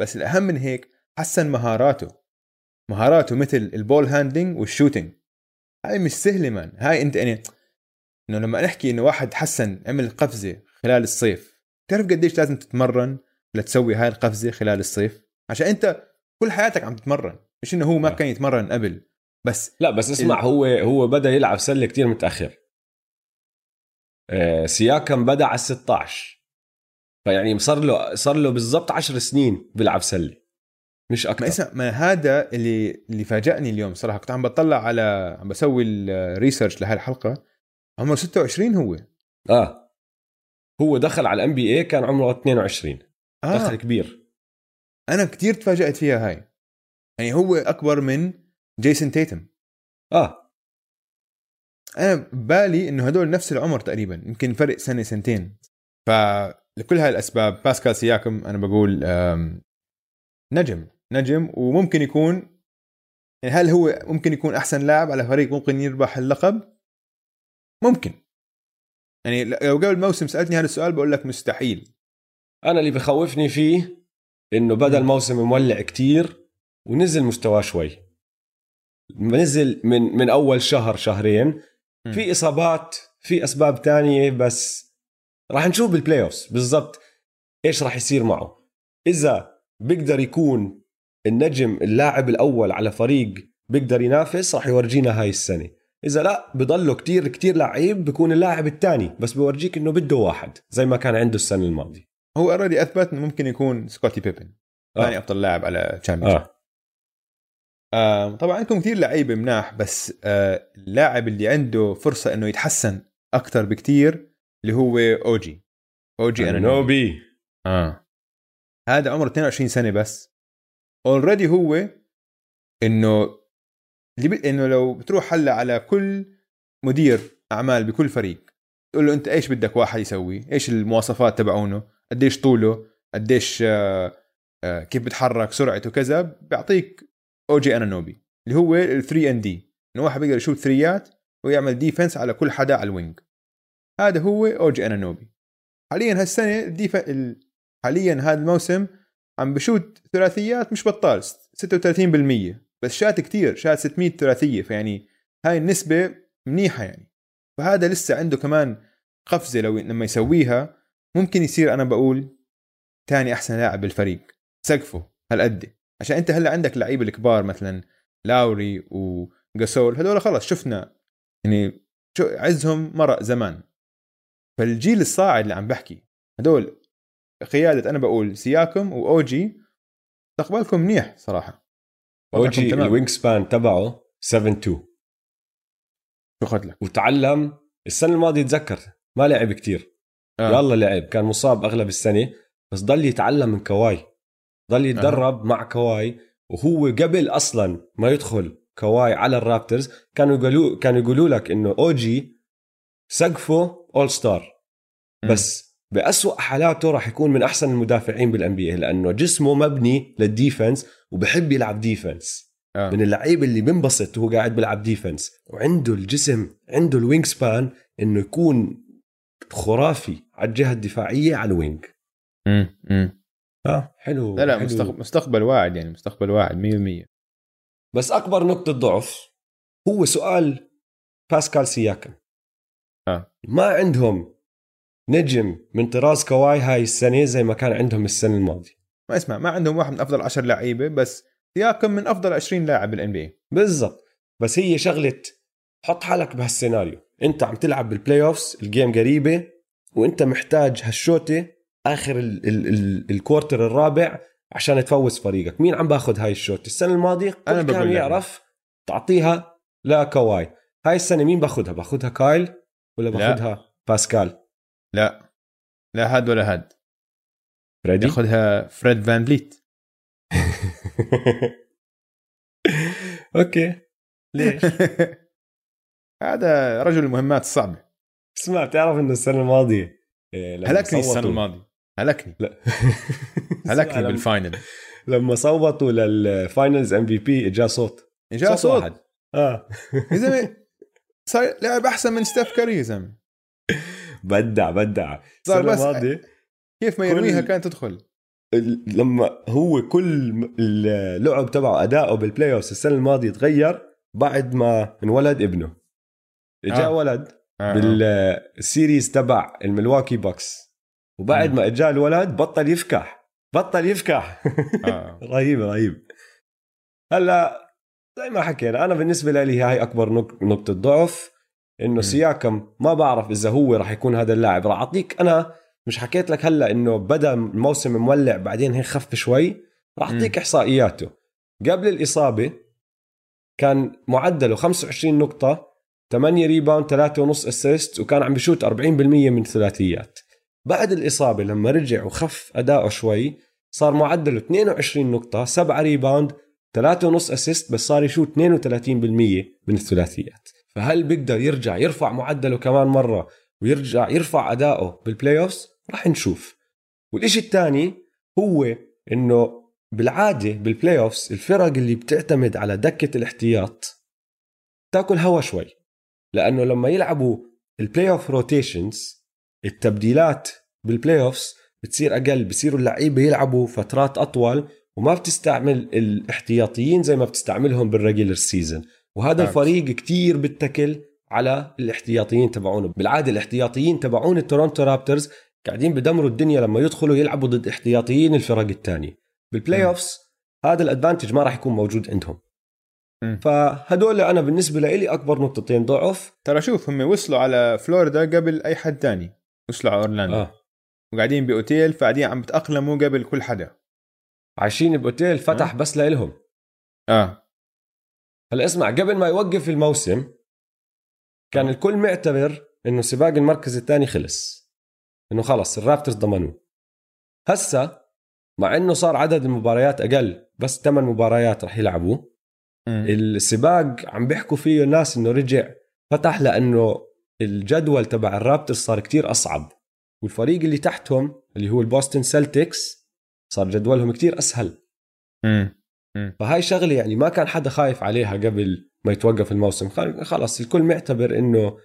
Speaker 2: بس الأهم من هيك حسن مهاراته. مهاراته مثل ال ball handling وال shooting. هاي مش سهلة man. هاي أنت يعني إنه لما نحكي إنه واحد حسن عمل قفزة خلال الصيف تعرف قديش لازم تتمرن لتسوي هاي القفزة خلال الصيف؟ عشان أنت كل حياتك عم تتمرن. مش إنه هو ما كان يتمرن قبل. بس
Speaker 1: لا بس اسمع ال... هو هو بدأ يلعب سلة كتير متأخر. آه سياكم بدأ على 16 فيعني صار له صار له بالضبط 10 سنين بيلعب سلة. مش أكثر
Speaker 2: ما اسمع ما هذا اللي اللي فاجأني اليوم صراحة. كنت عم بطلع على عم بسوي الريسيرش لهي الحلقة عمره 26 هو.
Speaker 1: آه. هو دخل على ال NBA كان عمره 22 آه. دخل كبير.
Speaker 2: أنا كتير تفاجأت فيها هاي. يعني هو أكبر من جيسون تيتم
Speaker 1: آه.
Speaker 2: أنا ببالي إنه هدول نفس العمر تقريبا يمكن فرق سنة سنتين. فلكل هاي الأسباب باسكال سياكم أنا بقول نجم نجم. وممكن يكون يعني هل هو ممكن يكون أحسن لاعب على فريق ممكن يربح اللقب؟ ممكن. يعني لو قبل الموسم سألتني هذا السؤال بقول لك مستحيل.
Speaker 1: أنا اللي بخوفني فيه إنه بدا الموسم مولع كتير ونزل مستواه شوي. نزل من من أول شهر شهرين في إصابات في أسباب تانية بس راح نشوف بال playoff بالضبط إيش راح يصير معه. إذا بيقدر يكون النجم اللاعب الأول على فريق بيقدر ينافس راح يورجينا هاي السنة. إذا لا بضله كتير كتير لعيب بكون اللاعب الثاني بس بورجيك إنه بده واحد زي ما كان عنده السنة الماضية.
Speaker 2: هو already أثبت إنه ممكن يكون سكوتي بيبن ثاني آه. أفضل لاعب على champions آه. آه طبعا عندكم كثير لعيبة مناح بس آه اللاعب اللي عنده فرصة إنه يتحسن أكثر بكثير اللي هو أوجي.
Speaker 1: أوجي أنا نوبي
Speaker 2: آه. هذا عمره 22 سنة بس. already هو إنه اللي بي... إنه لو بتروح هلأ على كل مدير أعمال بكل فريق تقول له أنت إيش بدك واحد يسوي؟ إيش المواصفات تبعونه؟ قديش طوله؟ قديش آه آه كيف بتحرك سرعته؟ كذا بيعطيك اوجي أنانوبي اللي هو ال 3 and D إنه واحد بيقدر يشوت ثريات ويعمل defense على كل حدا على ال wing هذا هو اوجي أنانوبي. حاليا هالسنة ال def حاليا هذا الموسم عم بشوت ثلاثيات مش بطال 36% بس شات كتير شات 600 ثلاثية فيعني هاي النسبة منيحة يعني. فهذا لسه عنده كمان قفزة لو لما يسويها. ممكن يصير أنا بقول ثاني أحسن لاعب بالفريق. سقفه هالقد. عشان انت هلا عندك لعيبة الكبار مثلا لاوري وجاسول هذول خلص شفنا يعني شو عزهم مرق زمان. فالجيل الصاعد اللي عم بحكي هدول قيادة أنا بقول سياكم واوجي مستقبلكم منيح صراحة.
Speaker 1: اوجي ال wingspan تبعه 7 2
Speaker 2: شو لك.
Speaker 1: وتعلم السنة الماضية تذكر ما لعب كتير. آه. يلا لعب كان مصاب أغلب السنة بس ضل يتعلم من كواي. ضل يتدرب آه. مع كواي وهو قبل أصلا ما يدخل كواي على ال Raptors كانوا يقولوا كانوا يقولوا لك إنه أوجي سقفه all star بس بأسوأ حالاته راح يكون من أحسن المدافعين بال NBA لأنه جسمه مبني لل defense وبحب يلعب defense آه. من اللعيب اللي بنبسط وهو قاعد بيلعب defense وعنده الجسم عنده ال wingspan إنه يكون خرافي على الجهة الدفاعية على ال wing
Speaker 2: امم
Speaker 1: آه. حلو
Speaker 2: لا لا
Speaker 1: حلو.
Speaker 2: مستقبل واعد يعني مستقبل واعد 100%
Speaker 1: بس أكبر نقطة ضعف هو سؤال باسكال سياكم
Speaker 2: آه.
Speaker 1: ما عندهم نجم من طراز كواي هاي السنة زي ما كان عندهم السنة الماضية.
Speaker 2: ما اسمع ما عندهم واحد من أفضل 10 لعيبه بس سياكم من أفضل 20 لاعب بال NBA
Speaker 1: بالضبط. بس هي شغلة حط حالك بهالسيناريو. أنت عم تلعب بال playoffs ال game قريبة وأنت محتاج هالشوطة آخر ال ال ال الكورتر الرابع عشان تفوز فريقك. مين عم باخذ هاي الشوط السنة الماضية أنا كان يعرف تعطيها لكواي هاي السنة مين باخذها؟ باخذها كايل ولا باخذها باسكال؟
Speaker 2: لا. لا هاد ولا هاد.
Speaker 1: فريدي؟
Speaker 2: ياخذها فريد فان فليت
Speaker 1: okay. ليش؟
Speaker 2: هذا رجل المهمات الصعبة.
Speaker 1: اسمع بتعرف إنه السنة الماضية إيه،
Speaker 2: هلكني السنة الماضية. هلكني.
Speaker 1: لا.
Speaker 2: هلكني
Speaker 1: بال
Speaker 2: final
Speaker 1: لما- صوتوا لل finals MVP إجا صوت.
Speaker 2: جاء صوت.
Speaker 1: واحد آه.
Speaker 2: يا زلمة صار لعب أحسن من ستيف كاري يا زلمة.
Speaker 1: بدع بدع.
Speaker 2: صار بس-
Speaker 1: الماضية
Speaker 2: كيف ما
Speaker 1: كل-
Speaker 2: يرميها كانت تدخل.
Speaker 1: لما هو كل اللعب تبعه أداؤه بال playoff السنة الماضية تغير بعد ما انولد ابنه. إجا
Speaker 2: آه.
Speaker 1: ولد
Speaker 2: آه.
Speaker 1: بال series تبع الملواكي بوكس. وبعد. ما إجا الولد بطل يفكح. بطل يفكح.
Speaker 2: آه.
Speaker 1: رهيب رهيب. هلأ زي ما حكينا أنا بالنسبة لي هاي أكبر نق- نقطة ضعف إنه سياكم ما بعرف إذا هو راح يكون هذا اللاعب. راح أعطيك أنا مش حكيت لك هلأ إنه بدا الموسم مولع بعدين هيك خف شوي راح أعطيك إحصائياته. قبل الإصابة كان معدله 25 نقطة 8 rebound 3 ونص assist وكان عم بشوت 40% من الثلاثيات بعد الإصابة لما رجع وخف أداؤه شوي صار معدله 22 نقطة 7 rebound 3 ونص assist بس صار يشوت 32% من الثلاثيات. فهل بيقدر يرجع يرفع معدله كمان مرة ويرجع يرفع أداؤه بال playoffs راح نشوف. والإشي الثاني هو إنه بالعادة بال playoffs الفرق اللي بتعتمد على دكة الاحتياط تاكل هوا شوي. لأنه لما يلعبوا ال playoff rotations التبديلات بال playoffs بتصير أقل بصيروا اللعيبة يلعبوا فترات أطول وما بتستعمل الاحتياطيين زي ما بتستعملهم بال regular season
Speaker 2: وهذا.
Speaker 1: الفريق كتير بتكل على الاحتياطيين تبعونه بالعادة الاحتياطيين تبعون التورونتو رابترز قاعدين بدمروا الدنيا لما يدخلوا يلعبوا ضد احتياطيين الفرق الثانية بال play
Speaker 2: مم.
Speaker 1: offs هذا ال advantage ما راح يكون موجود عندهم
Speaker 2: مم.
Speaker 1: فهدول أنا بالنسبة لي أكبر نقطتين ضعف
Speaker 2: ترى شوف هم وصلوا على فلوريدا قبل أي حد تاني وصلوا على أورلاندو.
Speaker 1: آه.
Speaker 2: وقاعدين بأوتيل فقاعدين عم بتأقلموا قبل كل حدا.
Speaker 1: عايشين بأوتيل فتح بس لإلهم.
Speaker 2: آه.
Speaker 1: هلا اسمع قبل ما يوقف الموسم كان الكل معتبر إنه سباق المركز الثاني خلص. إنه خلص الرابترز ضمنوه. هسا مع إنه صار عدد المباريات أقل بس ثمان مباريات رح يلعبوا
Speaker 2: مم.
Speaker 1: السباق عم بيحكوا فيه الناس إنه رجع فتح لأنه الجدول تبع الرابترز صار كتير أصعب. والفريق اللي تحتهم اللي هو البوستن سلتكس صار جدولهم كتير أسهل.
Speaker 2: مم.
Speaker 1: فهاي شغلة يعني ما كان حدا خايف عليها قبل ما يتوقف الموسم. خل- خلص الكل معتبر إنه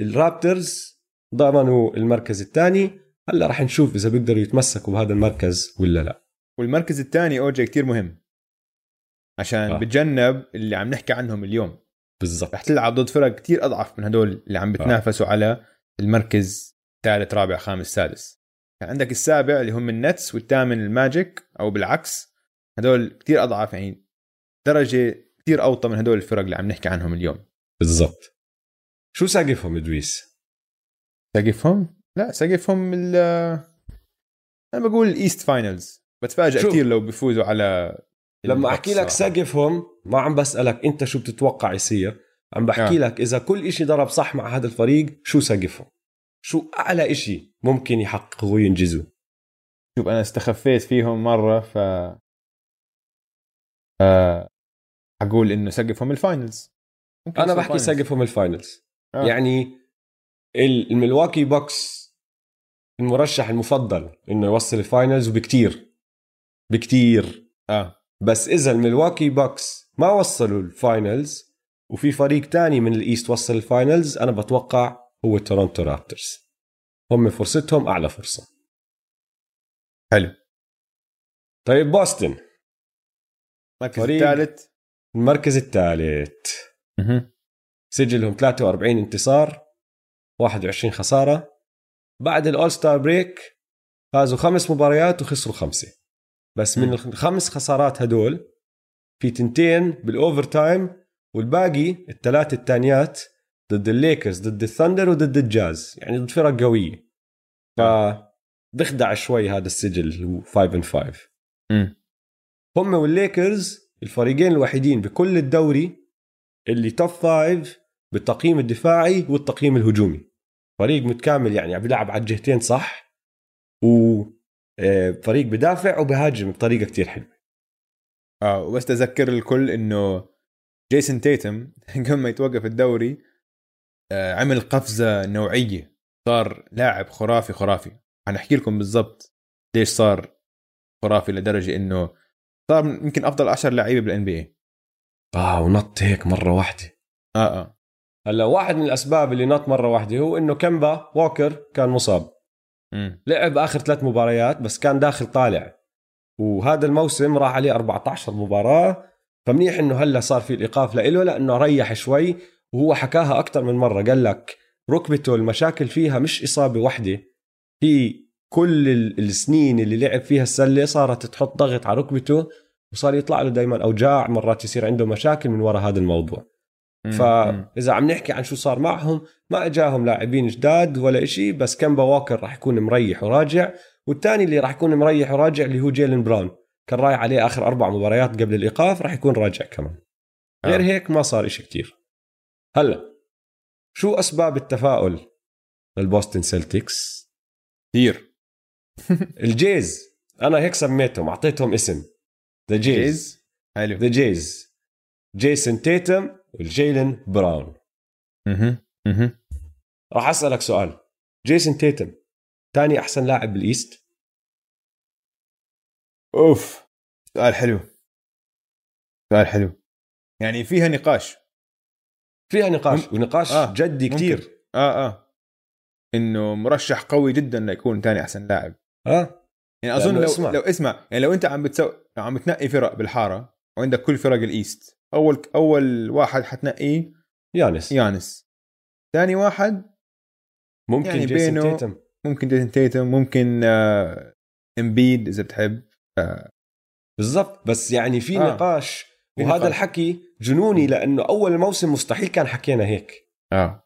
Speaker 1: الرابترز ضمنوا المركز الثاني. هلا رح نشوف إذا بيقدروا يتمسكوا بهذا المركز ولا لا.
Speaker 2: والمركز الثاني أوجي كتير مهم. عشان.
Speaker 1: آه.
Speaker 2: بتجنب اللي عم نحكي عنهم اليوم.
Speaker 1: بالضبط.
Speaker 2: رح تلعب ضد فرق كتير أضعف من هدول اللي عم بتنافسوا آه. على المركز ثالث رابع خامس سادس. يعني عندك السابع اللي هم النتس والثامن الماجيك أو بالعكس. هدول كتير أضعف يعني درجة كتير أوطى من هدول الفرق اللي عم نحكي عنهم اليوم.
Speaker 1: بالضبط. شو سقفهم ادريس
Speaker 2: سقفهم؟ لا سقفهم ال أنا بقول ال East finals
Speaker 1: بتفاجئ.
Speaker 2: كثير لو بيفوزوا على
Speaker 1: لما أحكي لك. سقفهم ما عم بسألك أنت شو بتتوقع يصير عم بحكي
Speaker 2: آه.
Speaker 1: لك إذا كل إشي ضرب صح مع هذا الفريق شو سقفهم شو أعلى إشي ممكن يحققوه وينجزوا
Speaker 2: شوف أنا استخفيت فيهم مرة ف آه، أقول إنه سقفهم ال
Speaker 1: finals
Speaker 2: أنا
Speaker 1: بحكي. سقفهم ال finals
Speaker 2: آه.
Speaker 1: يعني ال- الملواكي بوكس المرشح المفضل إنه يوصل ال finals وبكتير بكتير
Speaker 2: آه
Speaker 1: بس إذا الملواكي بوكس ما وصلوا ال finals وفي فريق تاني من ال East وصل ال finals أنا بتوقع هو تورونتو رابترز. هم فرصتهم أعلى فرصة.
Speaker 2: حلو.
Speaker 1: طيب بوسطن
Speaker 2: المركز. الثالث.
Speaker 1: المركز الثالث. سجلهم 43 انتصار 21 خسارة. بعد ال all-star break فازوا خمس مباريات وخسروا خمسة. بس من. الخمس خسارات هدول في تنتين بال overtime والباقي الثلاثه الثانيات ضد الليكرز ضد الثندر وضد الجاز يعني ضد فرق قوية ف بخدع شوي هذا السجل اللي هو 5 and 5
Speaker 2: مم.
Speaker 1: هم والليكرز الفريقين الوحيدين بكل الدوري اللي top five بالتقييم الدفاعي والتقييم الهجومي فريق متكامل يعني عم بيلعب على الجهتين صح وفريق بدافع وبهاجم بطريقة كتير حلوة.
Speaker 2: آه وبس تذكر الكل إنه جيسون تيتم قبل ما يتوقف الدوري آه، عمل قفزة نوعية. صار لاعب خرافي خرافي. حنحكي لكم بالضبط ليش صار خرافي لدرجة إنه صار يمكن أفضل 10 لعيبة بالان بي اي
Speaker 1: آه ونط هيك مرة واحدة.
Speaker 2: آه آه.
Speaker 1: هلأ واحد من الأسباب اللي نط مرة واحدة هو إنه كمبا ووكر كان مصاب. لعب آخر ثلاث مباريات بس كان داخل طالع. وهذا الموسم راح عليه 14 مباراة. فمنيح إنه هلا صار في الإيقاف له لأنه ريح شوي وهو حكاها أكثر من مرة. قال لك ركبته المشاكل فيها مش إصابة واحدة هي كل ال- السنين اللي لعب فيها السلة صارت تحط ضغط على ركبته وصار يطلع له دائما أوجاع مرات يصير عنده مشاكل من وراء هذا الموضوع. فاذا عم نحكي عن شو صار معهم ما إجاهم لاعبين جداد ولا إشي بس كمبا ووكر راح يكون مريح وراجع والثاني اللي راح يكون مريح وراجع اللي هو جيلن براون. كان رايح عليه آخر أربع مباريات قبل الإيقاف راح يكون راجع كمان. غير
Speaker 2: آه.
Speaker 1: هيك ما صار إشي كتير. هلا شو أسباب التفاؤل للبوستن سيلتكس
Speaker 2: كثير
Speaker 1: ال Jays. أنا هيك سميتهم أعطيتهم اسم. the
Speaker 2: Jays حلو.
Speaker 1: the Jays جيسون تيتم وجيلين براون.
Speaker 2: مهم. مهم.
Speaker 1: راح أسألك سؤال. جيسون تيتم ثاني أحسن لاعب بال
Speaker 2: East؟ أوف سؤال حلو. سؤال حلو. يعني فيها نقاش.
Speaker 1: فيها نقاش ونقاش
Speaker 2: آه،
Speaker 1: جدي. كتير.
Speaker 2: آه آه. إنه مرشح قوي جدا ليكون ثاني أحسن لاعب.
Speaker 1: آه.
Speaker 2: يعني
Speaker 1: أظن
Speaker 2: لو
Speaker 1: اسمع.
Speaker 2: لو اسمع يعني لو أنت عم بتسوي عم بتنقي فرق بالحارة وعندك كل فرق ال East أول أول واحد حتنقيه
Speaker 1: يانس.
Speaker 2: يانس. ثاني واحد
Speaker 1: ممكن
Speaker 2: يعني
Speaker 1: جيسون تيتم.
Speaker 2: ممكن جيسون تيتم ممكن آه إمبيد إذا بتحب.
Speaker 1: بالضبط. بس يعني في
Speaker 2: آه.
Speaker 1: آه. نقاش وهذا
Speaker 2: نقاش.
Speaker 1: الحكي جنوني لأنه أول الموسم مستحيل كان حكينا هيك.
Speaker 2: آه.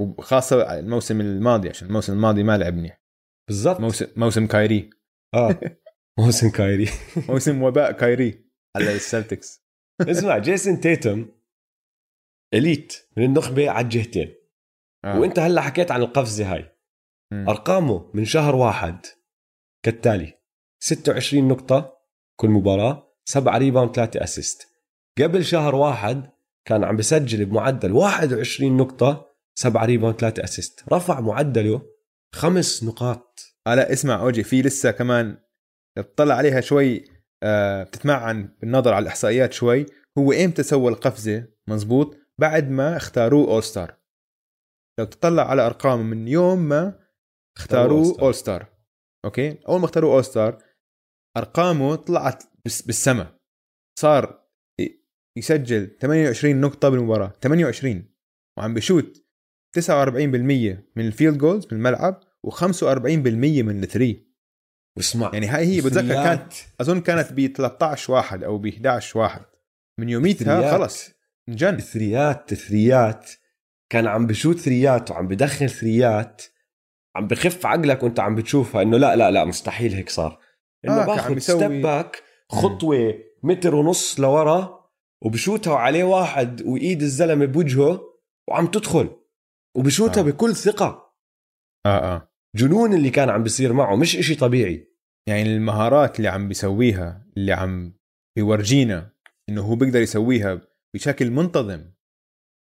Speaker 2: وخاصة الموسم الماضي عشان الموسم الماضي ما لعب منيح
Speaker 1: بالضبط.
Speaker 2: موسم موسم كايري.
Speaker 1: آه. موسم كايري.
Speaker 2: موسم وباء كايري. على السلتكس.
Speaker 1: اسمع جيسون تيتم elite من النخبة على الجهتين.
Speaker 2: آه.
Speaker 1: وإنت هلأ حكيت عن القفزة هاي.
Speaker 2: مم.
Speaker 1: أرقامه من شهر واحد كالتالي. 26 نقطة كل مباراة 7 rebound 3 assist. قبل شهر واحد كان عم بسجل بمعدل 21 نقطة 7 rebound 3 assist. رفع معدله خمس نقاط.
Speaker 2: آه لا اسمع أوجي في لسه كمان بتطلع عليها شوي بتتمعن بالنظر على الإحصائيات شوي. هو إمتى سوى القفزة؟ مزبوط. بعد ما اختاروه All-Star لو تطلع على ارقامه من يوم ما اختاروه. اول Star okay؟ أول ما اختاروه All-Star أرقامه طلعت بس بالسما صار يسجل 28 نقطة بالمباراة. 28 وعم بشوت 49% من ال field goals من الملعب و45% من ال three
Speaker 1: واسمع
Speaker 2: يعني هاي هي بتذكر كانت أظن كانت ب 13 واحد أو ب 11 واحد. من يوميتها خلص انجن.
Speaker 1: الثريات الثريات كان عم بشوت ثريات وعم بدخل ثريات. عم بخف عقلك وأنت عم بتشوفها إنه لا لا لا مستحيل هيك صار. إنه
Speaker 2: آه،
Speaker 1: باخذ step back خطوة متر ونص لورا وبشوتها وعليه واحد وإيد الزلمة بوجهه وعم تدخل. وبشوتها.
Speaker 2: آه.
Speaker 1: بكل ثقة.
Speaker 2: آه آه.
Speaker 1: جنون اللي كان عم بيصير معه مش إشي طبيعي.
Speaker 2: يعني المهارات اللي عم بيسويها اللي عم بيورجينا إنه هو بيقدر يسويها بشكل منتظم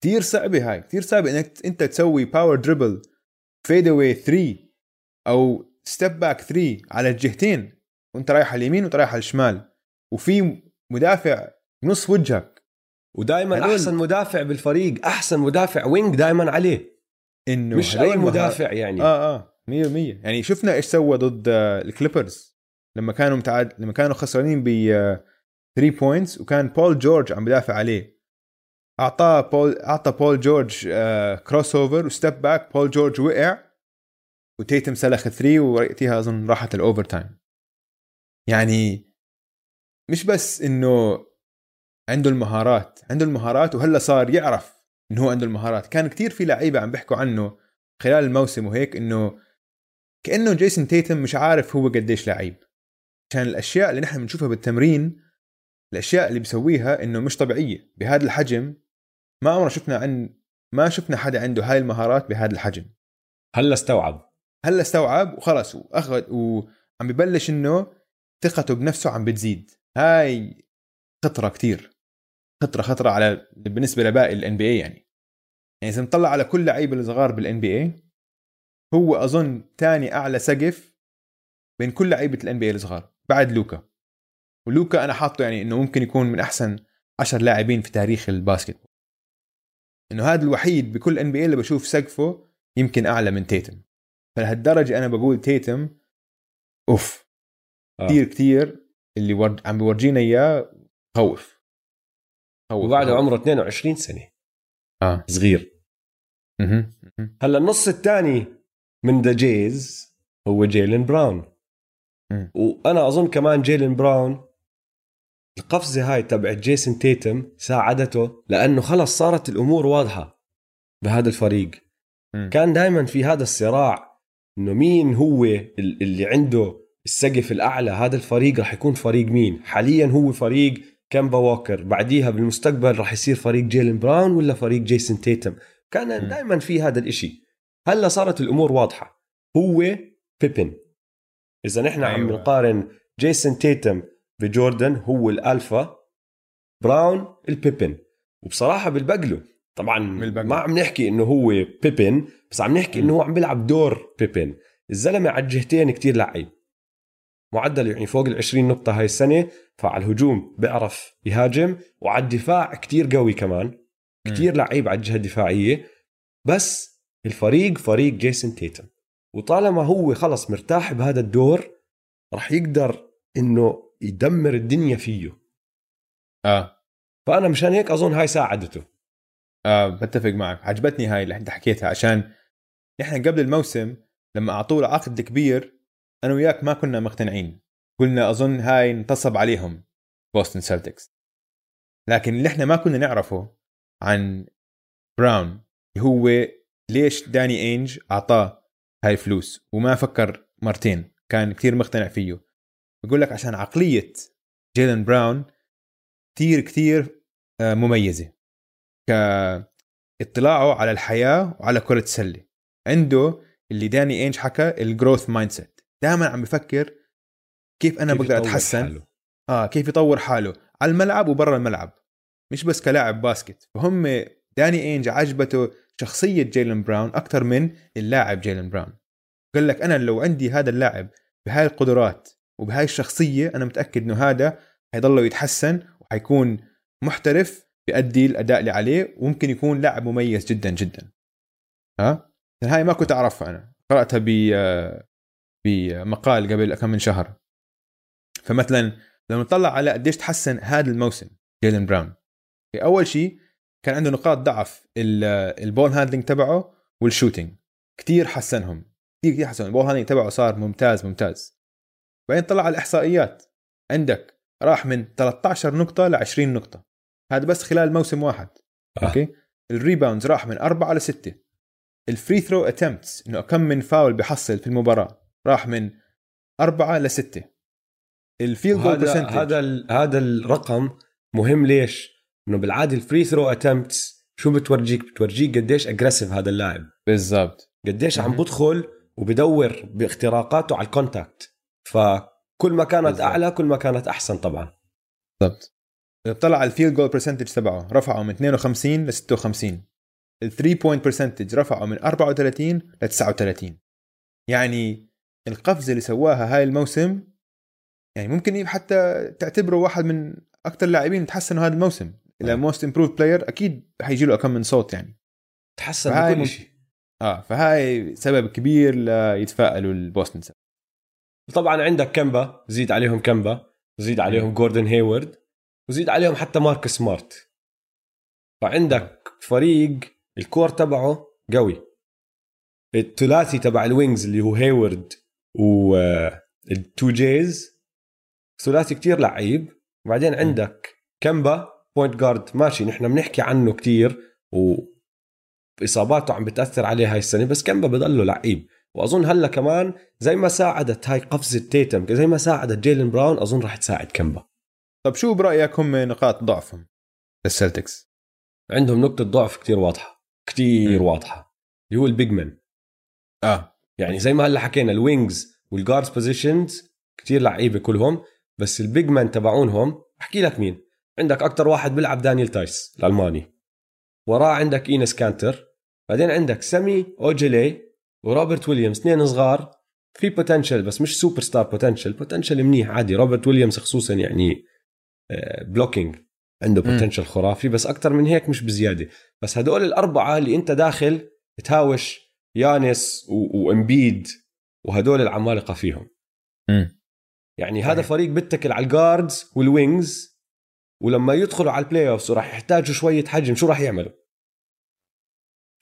Speaker 2: كثير صعبة هاي. كثير صعبة إنك أنت تسوي power dribble fade away 3 أو step back 3 على الجهتين وأنت رايح على اليمين وأنت رايح على الشمال وفي مدافع بنص وجهك.
Speaker 1: ودائما أحسن مدافع بالفريق أحسن مدافع wing دائما عليه.
Speaker 2: إنه
Speaker 1: مش
Speaker 2: أي
Speaker 1: مدافع يعني.
Speaker 2: آه آه. 100% يعني شفنا إيش سوى ضد آه، الكليبرز. لما كانوا متعاد لما كانوا خسرانين ب 3 points وكان بول جورج عم بدافع عليه. أعطاه بول أعطى بول جورج آه crossover و step back بول جورج وقع وتيتم سلخ 3 ووقتها أظن راحت ال overtime يعني مش بس إنه عنده المهارات عنده المهارات وهلا صار يعرف إنه هو عنده المهارات. كان كتير في لعيبة عم بيحكوا عنه خلال الموسم وهيك إنه كأنه جيسون تيتم مش عارف هو قديش لعيب. عشان الأشياء اللي نحن بنشوفها بالتمرين الأشياء اللي بيسويها إنه مش طبيعية. بهذا الحجم ما عمرنا شفنا عن ما شفنا حدا عنده هاي المهارات بهذا الحجم.
Speaker 1: هلا استوعب.
Speaker 2: هلا استوعب وخلص واخذ وعم ببلش إنه ثقته بنفسه عم بتزيد. هاي خطرة كتير. خطرة خطرة على بالنسبة لباقي ال NBA يعني. يعني إذا نطلع على كل لعيبة الصغار بال NBA هو أظن ثاني أعلى سقف بين كل لعيبة ال NBA الصغار بعد لوكا. ولوكا أنا حاطه يعني إنه ممكن يكون من أحسن 10 لاعبين في تاريخ ال basket. إنه هذا الوحيد بكل ال NBA اللي بشوف سقفه يمكن أعلى من تيتم. فلهالدرجة أنا بقول تيتم أوف.
Speaker 1: آه.
Speaker 2: كثير كثير اللي ور... عم بورجينا إياه خوف. خوف.
Speaker 1: وبعده
Speaker 2: خوف.
Speaker 1: عمره 22 سنة.
Speaker 2: آه.
Speaker 1: صغير. هلأ النص الثاني من the Jays هو جيلين براون. وأنا أظن كمان جيلين براون القفزة هاي تبعت جيسون تيتم ساعدته لأنه خلص صارت الأمور واضحة بهذا الفريق
Speaker 2: مم.
Speaker 1: كان دائما في هذا الصراع إنه مين هو ال- اللي عنده السقف الأعلى هذا الفريق راح يكون فريق مين حاليا هو فريق كيمبا ووكر بعديها بالمستقبل راح يصير فريق جيلين براون ولا فريق جيسون تيتم كان. دائما في هذا الإشي هلا صارت الأمور واضحة. هو بيبن. إذا نحن عم
Speaker 2: أيوة.
Speaker 1: نقارن جيسون تيتم بجوردن هو الألفا براون البيبن. وبصراحة بلبقله طبعا
Speaker 2: بلبقله.
Speaker 1: ما عم نحكي إنه هو بيبن بس عم نحكي إنه هو عم بيلعب دور بيبن. الزلمه على الجهتين كتير لعيب. معدل يعني فوق ال 20 نقطة هاي السنة فعلى الهجوم بيعرف يهاجم وعلى الدفاع كتير قوي كمان. كتير لعيب على الجهة الدفاعية. بس الفريق فريق جيسون تيتم. وطالما هو خلص مرتاح بهذا الدور رح يقدر إنه يدمر الدنيا فيه.
Speaker 2: آه.
Speaker 1: فأنا مشان هيك أظن هاي ساعدته
Speaker 2: آه بتفق معك. عجبتني هاي اللي انت حكيتها عشان نحن قبل الموسم لما أعطوه العقد الكبير أنا وياك ما كنا مقتنعين. قلنا أظن هاي انتصب عليهم بوستن سلتكس. لكن اللي إحنا ما كنا نعرفه عن براون هو ليش داني إينج أعطاه هاي فلوس؟ وما فكر مرتين كان كثير مقتنع فيه. بقول لك عشان عقلية جيلن براون كثير كثير آه، مميزة. كاطلاعه على الحياة وعلى كرة السلة. عنده اللي داني إينج حكى ال growth mindset دائما عم بفكر كيف أنا
Speaker 1: كيف
Speaker 2: بقدر أتحسن؟
Speaker 1: حاله.
Speaker 2: آه كيف يطور حاله؟ على الملعب وبرا الملعب. مش بس كلاعب باسكت. فهم داني إينج عجبته شخصية جيلن براون أكثر من اللاعب جيلن براون. قال لك أنا لو عندي هذا اللاعب بهاي القدرات وبهاي الشخصية أنا متأكد إنه هذا حيضله يتحسن وحيكون محترف بيأدي الأداء اللي عليه وممكن يكون لاعب مميز جدا جدا. ها؟ هاي ما كنت أعرفها أنا. قرأتها بمقال قبل كم من شهر. فمثلا لو نطلع على قديش تحسن هذا الموسم جيلن براون. أول شيء كان عنده نقاط ضعف ال- ال ball handling تبعه وال shooting. كثير حسنهم. كثير كثير حسن ال ball handling تبعه صار ممتاز ممتاز. بعدين طلع على الإحصائيات. عندك راح من 13 نقطة ل 20 نقطة. هذا بس خلال موسم واحد.
Speaker 1: آه.
Speaker 2: أوكي؟ ال rebounds راح من 4 ل 6 ال free throw attempts إنه كم من فاول بحصل في المباراة راح من 4 ل 6 ال field goal
Speaker 1: هذا
Speaker 2: percentage
Speaker 1: هذا هذا الرقم مهم ليش؟ إنه بالعادة ال free throw attempts شو بتورجيك؟ بتورجيك قديش aggressive هذا اللاعب.
Speaker 2: بالضبط.
Speaker 1: قديش عم. بدخل وبدور باختراقاته على ال contact فكل ما كانت
Speaker 2: بالضبط.
Speaker 1: أعلى كل ما كانت أحسن طبعا.
Speaker 2: بالضبط. طلع على ال field goal percentage تبعه رفعه من 52 ل 56 ال three point percentage رفعه من 34 ل 39 يعني القفزة اللي سواها هاي الموسم يعني ممكن يب- حتى تعتبره واحد من أكثر اللاعبين تحسنوا هذا الموسم.
Speaker 1: آه.
Speaker 2: most improved player أكيد حيجي له كم من صوت يعني.
Speaker 1: تحسن بكل شيء.
Speaker 2: آه فهاي سبب كبير ليتفائلوا البوستن.
Speaker 1: طبعا عندك كمبا زيد عليهم كمبا زيد عليهم جوردن هيورد وزيد عليهم حتى مارك سمارت. فعندك فريق ال core تبعه قوي. الثلاثي تبع ال wings اللي هو هيورد وال two J's ثلاثي كتير لعيب. وبعدين عندك كمبا point guard ماشي. نحن بنحكي عنه كتير واصاباته عم بتأثر عليه هاي السنة بس كمبا بضله لعيب. وأظن هلأ كمان زي ما ساعدت هاي قفزة تيتم زي ما ساعدت جيلن براون أظن راح تساعد كمبا.
Speaker 2: طب شو برأيك هم نقاط ضعفهم للسلتكس؟
Speaker 1: عندهم نقطة ضعف كتير واضحة كتير
Speaker 2: مم.
Speaker 1: واضحة. اللي هو ال big
Speaker 2: man آه.
Speaker 1: يعني زي ما هلأ حكينا ال wings وال guards positions كتير لعيبة كلهم بس ال big man تبعونهم أحكي لك مين. عندك أكتر واحد بيلعب دانيال تايس الألماني. وراه عندك إينس كانتر. بعدين عندك سامي أوجيلي وروبرت ويليامز اثنين صغار. في potential بس مش superstar potential potential منيح عادي. روبرت ويليامز خصوصا يعني blocking عنده potential خرافي بس أكثر من هيك مش بزيادة. بس هدول الأربعة اللي أنت داخل تهاوش يانس وامبيد وهدول العمالقة فيهم.
Speaker 2: مم.
Speaker 1: يعني هذا فريق بيتكل على ال guards وال wings ولما يدخلوا على ال playoffs وراح يحتاجوا شوية حجم شو راح يعملوا؟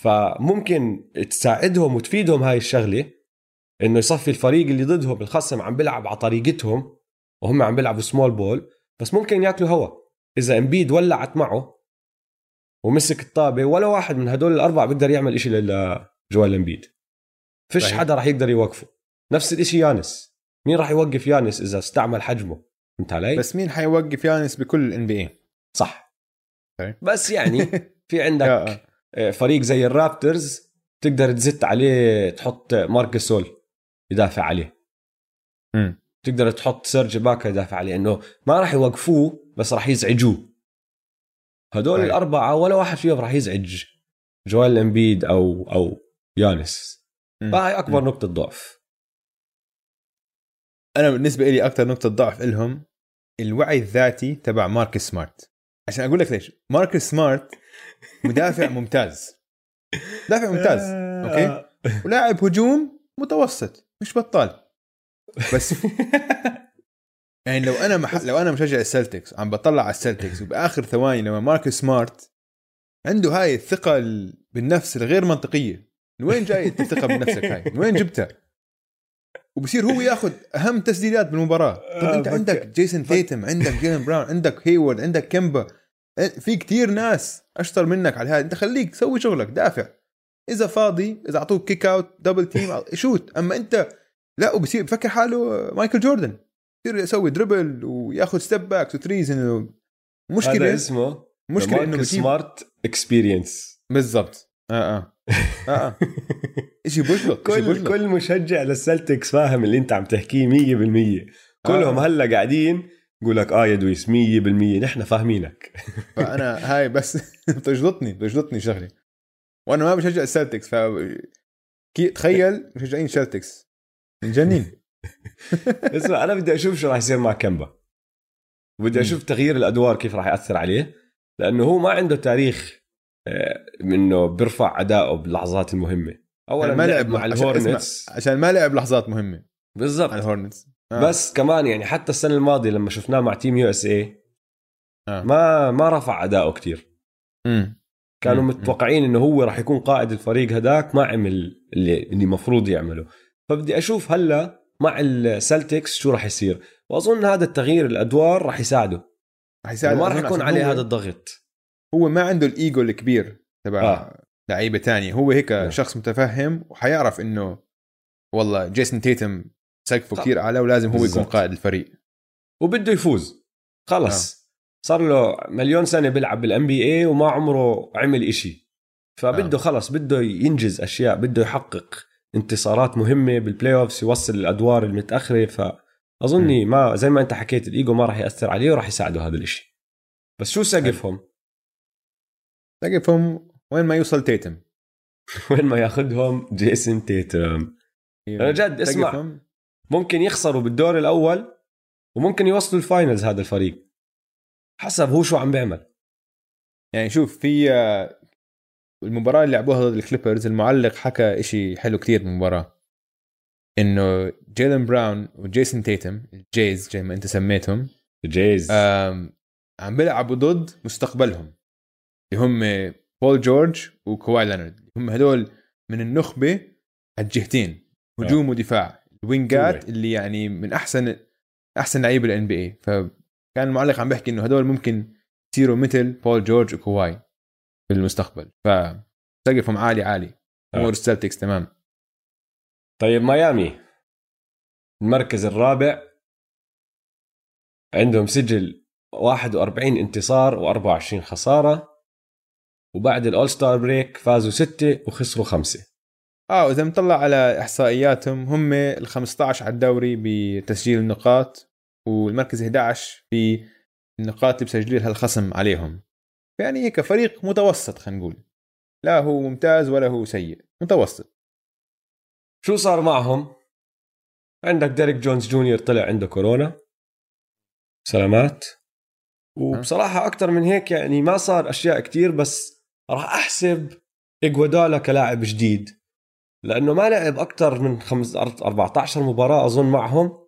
Speaker 1: فممكن تساعدهم وتفيدهم هاي الشغلة إنه يصفي الفريق اللي ضدهم الخصم عم بيلعب على طريقتهم وهم عم بيلعبوا small ball بس ممكن ياكلوا هوا. إذا امبيد ولعت معه ومسك الطابة ولا واحد من هدول الاربعه بيقدر يعمل شيء لجوال امبيد فيش. حدا راح يقدر يوقفه. نفس الشيء يانس. مين راح يوقف يانس إذا استعمل حجمه؟ فهمت علي؟
Speaker 2: بس مين حيوقف يانس بكل ال NBA
Speaker 1: صح. بس يعني في عندك آه، فريق زي ال Raptors تقدر تزت عليه تحط مارك جسول يدافع عليه.
Speaker 2: مم.
Speaker 1: تقدر تحط سيرج باكا يدافع عليه إنه ما راح يوقفوه بس راح يزعجوه. هدول
Speaker 2: صحيح.
Speaker 1: الأربعة ولا واحد فيهم راح يزعج جوال امبيد أو أو يانس. فهي أكبر
Speaker 2: مم.
Speaker 1: نقطة ضعف.
Speaker 2: أنا بالنسبة لي أكثر نقطة ضعف لهم الوعي الذاتي تبع مارك سمارت. عشان أقول لك ليش. مارك سمارت مدافع ممتاز. مدافع ممتاز أوكي؟ ولاعب هجوم متوسط مش بطال. بس يعني لو أنا مح... لو أنا مشجع السلتكس عم بطلع على السلتكس وبآخر ثواني لما مارك سمارت عنده هاي الثقة ال- بالنفس الغير منطقية. من وين جاي الثقة بنفسك هاي؟ من وين جبتها؟ وبصير هو ياخذ أهم تسديدات بالمباراة. طب
Speaker 1: آه،
Speaker 2: أنت
Speaker 1: فك-
Speaker 2: عندك جيسون تيتم عندك جيلن براون عندك هيورد عندك كيمبا في كتير ناس أشطر منك على هذا. أنت خليك سوي شغلك دافع. إذا فاضي إذا أعطوك kick out double team shoot أما أنت لا وبصير بفكر حاله مايكل جوردن. بصير يسوي dribble وياخذ step backs و threes إنه
Speaker 1: هذا
Speaker 2: مشكله
Speaker 1: اسمه
Speaker 2: مشكلة إنه
Speaker 1: Smart experience
Speaker 2: بالضبط. آه آه. آه آه. شيء
Speaker 1: كل
Speaker 2: بجلط
Speaker 1: كل مشجع للسلتكس فاهم اللي انت عم تحكيه 100% كلهم
Speaker 2: آه.
Speaker 1: هلا قاعدين يقول لك آه يا دويس 100% نحن فاهمينك.
Speaker 2: فأنا هاي بس بتجلطني بتجلطني شغله وأنا ما بشجع السلتكس فكيف تخيل مشجعين السلتكس. مجنين
Speaker 1: اسمع أنا بدي أشوف شو راح يصير مع كمبا بدي
Speaker 2: مم.
Speaker 1: أشوف تغيير الأدوار كيف راح يأثر عليه لأنه هو ما عنده تاريخ آه، إنه بيرفع اداؤه باللحظات المهمة. اولا
Speaker 2: ما لعب
Speaker 1: مع الهورنتس
Speaker 2: عشان ما لعب لحظات مهمة.
Speaker 1: بالضبط.
Speaker 2: الهورنتس آه.
Speaker 1: بس كمان يعني حتى السنة الماضية لما شفناه مع Team USA
Speaker 2: آه.
Speaker 1: ما ما رفع اداؤه كتير.
Speaker 2: مم.
Speaker 1: كانوا
Speaker 2: مم.
Speaker 1: متوقعين إنه هو راح يكون قائد الفريق هداك ما عمل اللي اللي المفروض يعمله. فبدي أشوف هلأ مع السلتكس شو راح يصير. وأظن هذا التغيير الأدوار راح يساعده.
Speaker 2: رح يساعد
Speaker 1: ما راح يكون عليه هذا الضغط.
Speaker 2: هو ما عنده الإيجو الكبير تبع
Speaker 1: آه.
Speaker 2: لعيبة تانية هو هيك
Speaker 1: نعم.
Speaker 2: شخص متفهم وحيعرف إنه والله جيسون تيتم سقفه. كثير أعلى ولازم هو يكون
Speaker 1: بالضبط.
Speaker 2: قائد الفريق
Speaker 1: وبده يفوز خلص صار له مليون سنة بيلعب بال NBA وما عمره عمل إشي فبده
Speaker 2: آه.
Speaker 1: خلص بده ينجز أشياء بده يحقق انتصارات مهمة بال playoffs يوصل الأدوار المتأخرة فأظني ما زي ما أنت حكيت الإيجو ما راح يأثر عليه وراح يساعده هذا الإشي بس شو سقفهم
Speaker 2: سقفهم وين ما يوصل تيتم.
Speaker 1: وين ما ياخذهم جيسون تيتم. أنا جد اسمع.
Speaker 2: سقفهم
Speaker 1: ممكن يخسروا بالدور الأول وممكن يوصلوا ال finals هذا الفريق. حسب هو شو عم بيعمل.
Speaker 2: يعني شوف في آه، المباراة اللي لعبوها ضد الكليبرز المعلق حكى إشي حلو كتير بالمباراة. إنه جيلن براون وجيسون تيتم ال Js زي ما أنت سميتهم
Speaker 1: Js
Speaker 2: آم، عم بيلعبوا ضد مستقبلهم. اللي هم بول جورج وكواي لينارد هم هدول من النخبة على الجهتين هجوم ودفاع. الوينجات. اللي يعني من أحسن أحسن لعيبه ال NBA فكان المعلق عم بيحكي إنه هدول ممكن يصيروا مثل بول جورج وكواي في المستقبل. فسقفهم عالي عالي. أمور
Speaker 1: آه.
Speaker 2: السلتكس تمام.
Speaker 1: طيب ميامي. المركز الرابع. عندهم سجل 41 انتصار و24 خسارة. وبعد ال All-Star break فازوا ستة وخسروا خمسة.
Speaker 2: آه وإذا مطلع على إحصائياتهم هم ال 15 على الدوري بتسجيل النقاط والمركز 11 في النقاط اللي بسجلها الخصم عليهم. يعني هيك فريق متوسط خلينا نقول. لا هو ممتاز ولا هو سيء متوسط.
Speaker 1: شو صار معهم؟ عندك ديريك جونز جونيور طلع عنده كورونا. سلامات. وبصراحة أكثر من هيك يعني ما صار أشياء كتير بس راح أحسب إجوادالا كلاعب جديد لأنه ما لعب أكثر من 14 مباراة أظن معهم.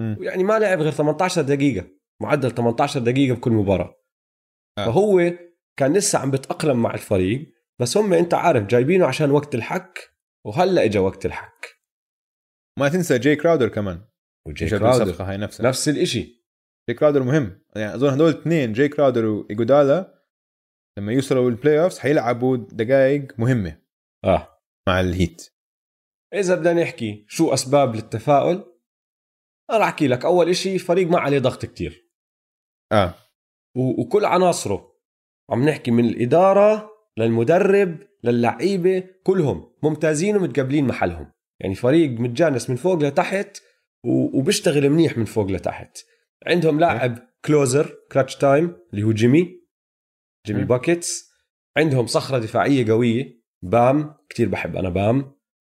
Speaker 1: يعني ما لعب غير 18 دقيقة معدل 18 دقيقة بكل مباراة. آه. فهو كان لسه عم بتأقلم مع الفريق بس هم أنت عارف جايبينه عشان وقت الحك وهلأ اجى وقت الحك.
Speaker 2: ما تنسى جاي كراودر كمان.
Speaker 1: وجاي كراودر.
Speaker 2: هاي نفسها.
Speaker 1: نفس الشيء
Speaker 2: جاي كراودر مهم. يعني أظن هدول الاثنين جاي كراودر وايجودالا لما يوصلوا ال playoffs حيلعبوا دقائق مهمة
Speaker 1: آه.
Speaker 2: مع الهيت.
Speaker 1: إذا بدنا نحكي شو أسباب للتفاؤل أنا أحكي لك أول شيء فريق ما عليه ضغط كتير.
Speaker 2: آه.
Speaker 1: وكل عناصره. عم نحكي من الإدارة للمدرب للعيبه كلهم ممتازين ومتقبلين محلهم. يعني فريق متجانس من فوق لتحت وبيشتغل منيح من فوق لتحت. عندهم لاعب closer clutch time اللي هو جيمي. جيمي buckets. عندهم صخرة دفاعية قوية. بام كتير بحب أنا بام.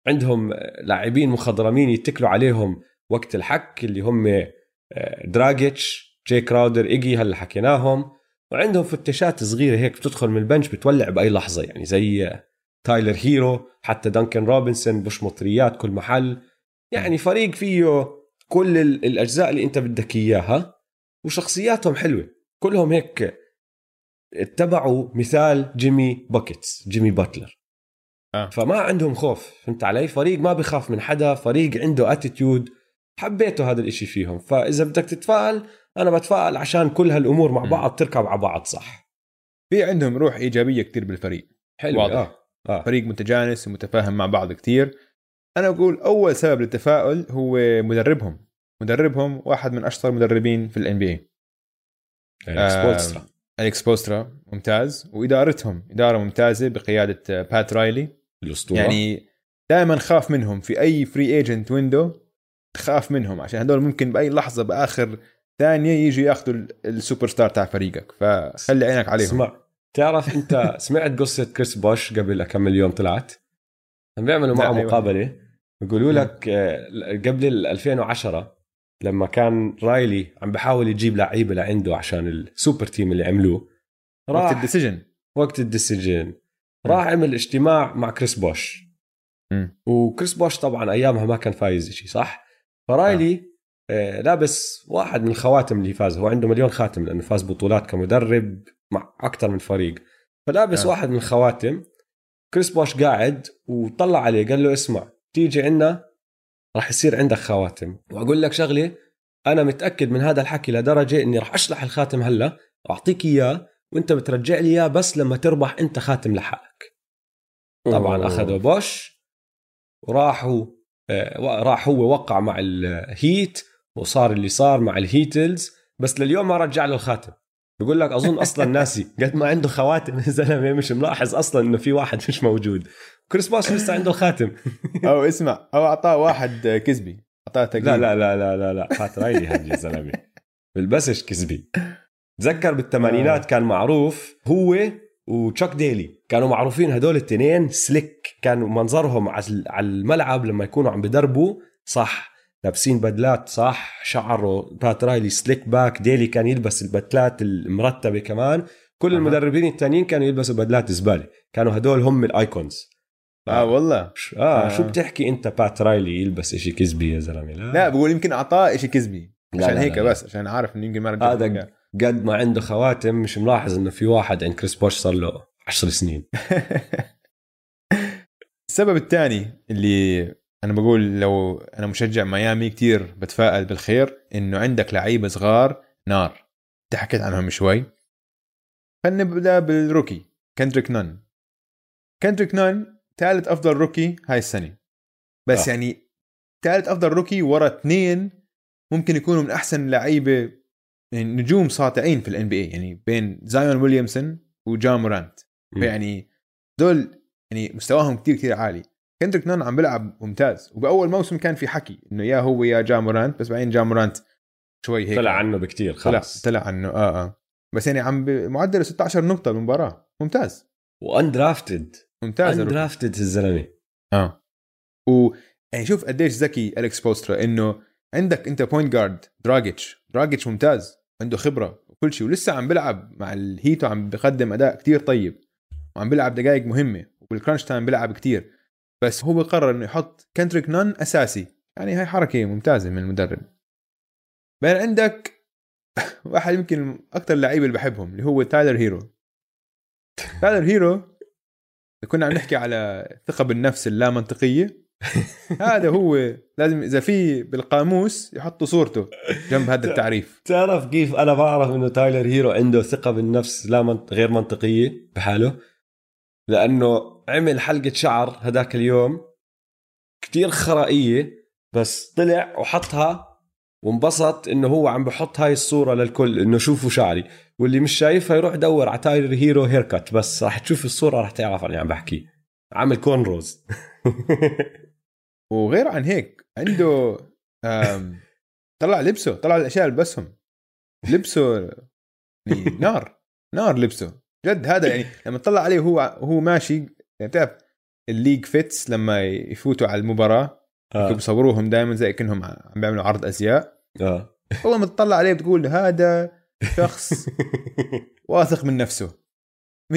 Speaker 1: عندهم لاعبين مخضرمين يتكلوا عليهم وقت الحك اللي هم آه، دراجيتش جي كراودر إيجي هلا حكيناهم. وعندهم فتشات صغيرة هيك بتدخل من ال bench بتولع بأي لحظة. يعني زي تايلر هيرو حتى دانكن روبنسون بش مطريات كل محل. يعني فريق فيه كل الأجزاء اللي أنت بدك إياها. وشخصياتهم حلوة. كلهم هيك اتبعوا مثال جيمي buckets جيمي باتلر.
Speaker 2: آه.
Speaker 1: فما عندهم خوف فهمت علي؟ فريق ما بخاف من حدا فريق عنده attitude حبيته هذا الإشي فيهم. فإذا بدك تتفائل أنا بتفائل عشان كل هالأمور مع بعض تركب على بعض صح.
Speaker 2: في عندهم روح إيجابية كتير بالفريق.
Speaker 1: حلو واضح. آه.
Speaker 2: آه. فريق متجانس ومتفاهم مع بعض كتير. أنا بقول أول سبب للتفاؤل هو مدربهم. مدربهم واحد من أشطر مدربين في ال
Speaker 1: NBA
Speaker 2: إريك سبولسترا ممتاز وإدارتهم إدارة ممتازة بقيادة بات رايلي.
Speaker 1: الأسطورة.
Speaker 2: يعني دائما خاف منهم في أي free agent window تخاف منهم عشان هدول ممكن بأي لحظة بآخر ثانية يجوا ياخذوا السوبر ستار تاع فريقك. فخلي عينك عليهم.
Speaker 1: اسمع تعرف أنت سمعت قصة كريس بوش قبل كم يوم طلعت؟ عم بيعملوا معه أيوة. مقابلة بيقولوا لك آه، قبل 2010 لما كان رايلي عم بحاول يجيب لعيبة لعنده عشان ال super team اللي عملوه
Speaker 2: راح وقت ال decision.
Speaker 1: وقت ال decision. راح عمل اجتماع مع كريس بوش.
Speaker 2: م.
Speaker 1: وكريس بوش طبعا أيامها ما كان فايز شيء صح؟ فرايلي آه. لابس واحد من الخواتم اللي فاز. هو عنده مليون خاتم لأنه فاز بطولات كمدرب مع أكثر من فريق. فلابس آه. واحد من الخواتم. كريس بوش قاعد وطلع عليه قال له اسمع تيجي عنا راح يصير عندك خواتم. وأقول لك شغلة أنا متأكد من هذا الحكي لدرجة إني راح أشلح الخاتم هلا واعطيك إياه وأنت بترجع لي إياه بس لما تربح أنت خاتم لحالك. طبعا أخذوا بوش وراحوا آه، راح هو وقع مع الهيت وصار اللي صار مع الهيتلز بس لليوم ما رجع له الخاتم. بقول لك أظن أصلا ناسي قد ما عنده خواتم الزلمه مش ملاحظ أصلا إنه في واحد مش موجود. كريس بوش لسه عنده الخاتم
Speaker 2: أو اسمع أو أعطاه واحد كذبي أعطاه
Speaker 1: لا لا لا لا لا لا. بات رايلي هذا الزلمه بلبسش كذبي تذكر بالثمانينات كان معروف هو وتشاك ديلي. كانوا معروفين هدول الاثنين slick. كانوا منظرهم على الملعب لما يكونوا عم بدربوا صح. لابسين بدلات صح. شعره بات رايلي slick back. ديلي كان يلبس البدلات المرتبة كمان. كل أه. المدربين التانيين كانوا يلبسوا بدلات زبالة. كانوا هدول هم ال
Speaker 2: icons. آه والله.
Speaker 1: آه, آه شو بتحكي أنت؟ بات رايلي يلبس إشي كذبي يا زلمة لا.
Speaker 2: لا بقول يمكن أعطاه إشي كذبي. عشان لا هيك لا بس عشان عارف إنه يمكن ما
Speaker 1: رجع هذا قد ما عنده خواتم مش ملاحظ إنه في واحد عند كريس بوش صار له 10 سنين.
Speaker 2: السبب الثاني اللي أنا بقول لو أنا مشجع ميامي كتير بتفائل بالخير إنه عندك لعيبة صغار نار. أنت حكيت عنهم شوي. خلينا نبدأ بال rookie كندريك نون. كندريك نون ثالث أفضل rookie هاي السنة. بس آه. يعني ثالث أفضل rookie ورا اثنين ممكن يكونوا من أحسن لعيبة يعني نجوم ساطعين في ال NBA يعني بين زايون ويليامسون وجا مورانت. يعني دول يعني مستواهم كتير كتير عالي. كندريك نون عم بيلعب ممتاز. وبأول موسم كان في حكي إنه يا هو يا جا مورانت بس بعدين جا مورانت شوي هيك
Speaker 1: طلع عنه بكتير خلاص.
Speaker 2: طلع, طلع عنه آه آه. بس يعني عم بمعدل 16 نقطة بالمباراه ممتاز.
Speaker 1: و
Speaker 2: undrafted. ممتاز.
Speaker 1: undrafted الزلمة.
Speaker 2: آه. و يعني شوف قديش ذكي إريك سبولسترا إنه عندك أنت point guard دراجيتش دراجيتش ممتاز عنده خبرة وكل شيء ولسه عم بيلعب مع الهيت وعم بيقدم أداء كتير طيب. وعم بيلعب دقائق مهمة وبال crunch time بيلعب كتير. بس هو قرر إنه يحط كندريك نان أساسي. يعني هاي حركة ممتازة من المدرب. بين عندك واحد يمكن أكثر اللعيبه اللي بحبهم اللي هو تايلر هيرو تايلر هيرو كنا عم نحكي على ثقة بالنفس اللا منطقيه هذا هو لازم إذا في بالقاموس يحطوا صورته جنب هذا التعريف.
Speaker 1: تعرف كيف أنا بعرف إنه تايلر هيرو عنده ثقة بالنفس لا منط... غير منطقية بحاله؟ لأنه عمل حلقة شعر هذاك اليوم كتير خرائية بس طلع وحطها وانبسط إنه هو عم بحط هاي الصورة للكل إنه شوفوا شعري. واللي مش شايفها يروح يدور على تايلر هيرو haircut بس راح تشوف الصورة راح تعرف عن اللي عم بحكي. عامل corn rows
Speaker 2: وغير عن هيك عنده طلع لبسه طلع الأشياء اللي لبسهم لبسه يعني نار نار لبسه. جد هذا يعني لما تطلع عليه وهو وهو ماشي يعني بتعرف ال league fits لما يفوتوا على المباراة
Speaker 1: آه.
Speaker 2: بيصوروهم دائما زي كأنهم عم بيعملوا عرض
Speaker 1: أزياء.
Speaker 2: اول ما تطلع عليه بتقول هذا شخص واثق من نفسه. 100%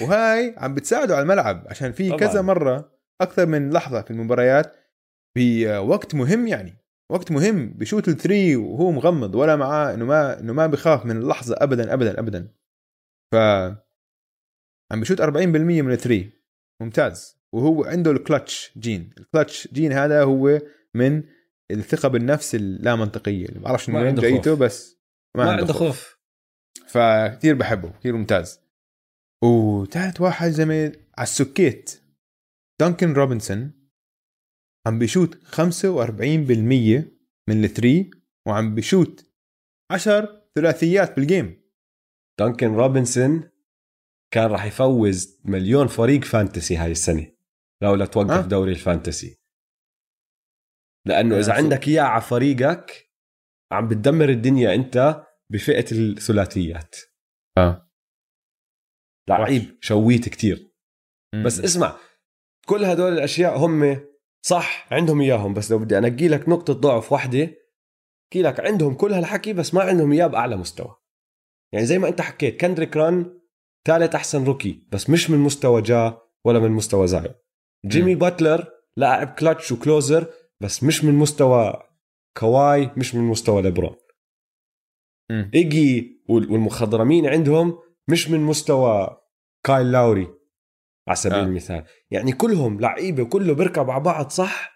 Speaker 2: وهاي عم بتساعده على الملعب عشان في. كذا مرة أكثر من لحظة في المباريات بوقت مهم يعني وقت مهم بشوت ال three وهو مغمض ولا معاه إنه ما إنه ما بخاف من اللحظة ابدا ابدا ابدا. ف عم بشوت 40% من ال three. ممتاز. وهو عنده ال clutch gene. ال clutch gene هذا هو من الثقة بالنفس اللا منطقية. اللي ما بعرفش من وين جايته. بس ما,
Speaker 1: ما
Speaker 2: عنده
Speaker 1: عنده
Speaker 2: خوف.
Speaker 1: خوف.
Speaker 2: فكتير بحبه كتير ممتاز. وثالث واحد زلمه على السكيت دانكن روبنسون عم بيشوت 45% من ال three وعم بيشوت 10 ثلاثيات بال game
Speaker 1: دانكن روبنسون كان راح يفوز مليون فريق fantasy هاي السنة لولا توقف
Speaker 2: آه.
Speaker 1: دوري ال fantasy.
Speaker 2: لأنه
Speaker 1: آه،
Speaker 2: إذا
Speaker 1: عندك إياه على فريقك عم بتدمر الدنيا أنت بفئة الثلاثيات.
Speaker 2: آه.
Speaker 1: لعيب شويت كتير. بس اسمع كل هدول الأشياء هم صح عندهم إياهم بس لو بدي أنقي لك نقطة ضعف واحدة أحكي لك عندهم كل هالحكي بس ما عندهم إياه بأعلى مستوى. يعني زي ما أنت حكيت كندريك نان ثالث أحسن rookie بس مش من مستوى جا ولا من مستوى زايون جيمي باتلر لاعب كلتش و closer بس مش من مستوى كواي مش من مستوى ليبرون.
Speaker 2: مم.
Speaker 1: إيجي وال- والمخضرمين عندهم مش من مستوى كايل لاوري على سبيل
Speaker 2: آه.
Speaker 1: المثال. يعني كلهم لعيبة كله بيركب على بعض صح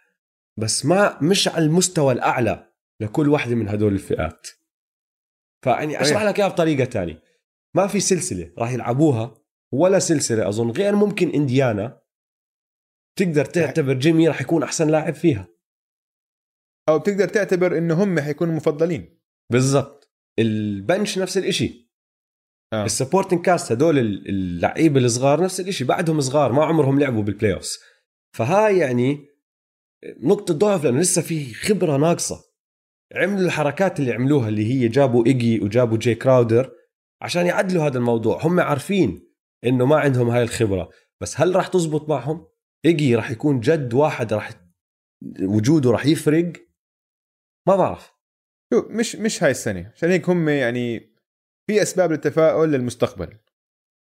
Speaker 1: بس ما مش على المستوى الأعلى لكل واحدة من هدول الفئات. فيعني
Speaker 2: أشرح.
Speaker 1: لك إياها بطريقة تانية. ما في سلسلة راح يلعبوها ولا سلسلة أظن غير ممكن إنديانا. تقدر تعتبر جيمي راح يكون أحسن لاعب فيها.
Speaker 2: أو بتقدر تعتبر إنه هم حيكونوا مفضلين.
Speaker 1: بالضبط. ال bench نفس الإشي.
Speaker 2: آه.
Speaker 1: ال supporting cast هدول ال- اللعيبة الصغار نفس الشيء بعدهم صغار ما عمرهم لعبوا بال playoffs فهاي يعني نقطة ضعف لأنه لسه في خبرة ناقصة. عملوا الحركات اللي عملوها اللي هي جابوا إيجي وجابوا جاي كراودر عشان يعدلوا هذا الموضوع. هم عارفين إنه ما عندهم هاي الخبرة. بس هل راح تزبط معهم؟ إيجي راح يكون جد واحد راح وجوده راح يفرق؟ ما بعرف.
Speaker 2: شوف مش مش هاي السنة عشان هيك هم يعني في أسباب للتفاؤل للمستقبل.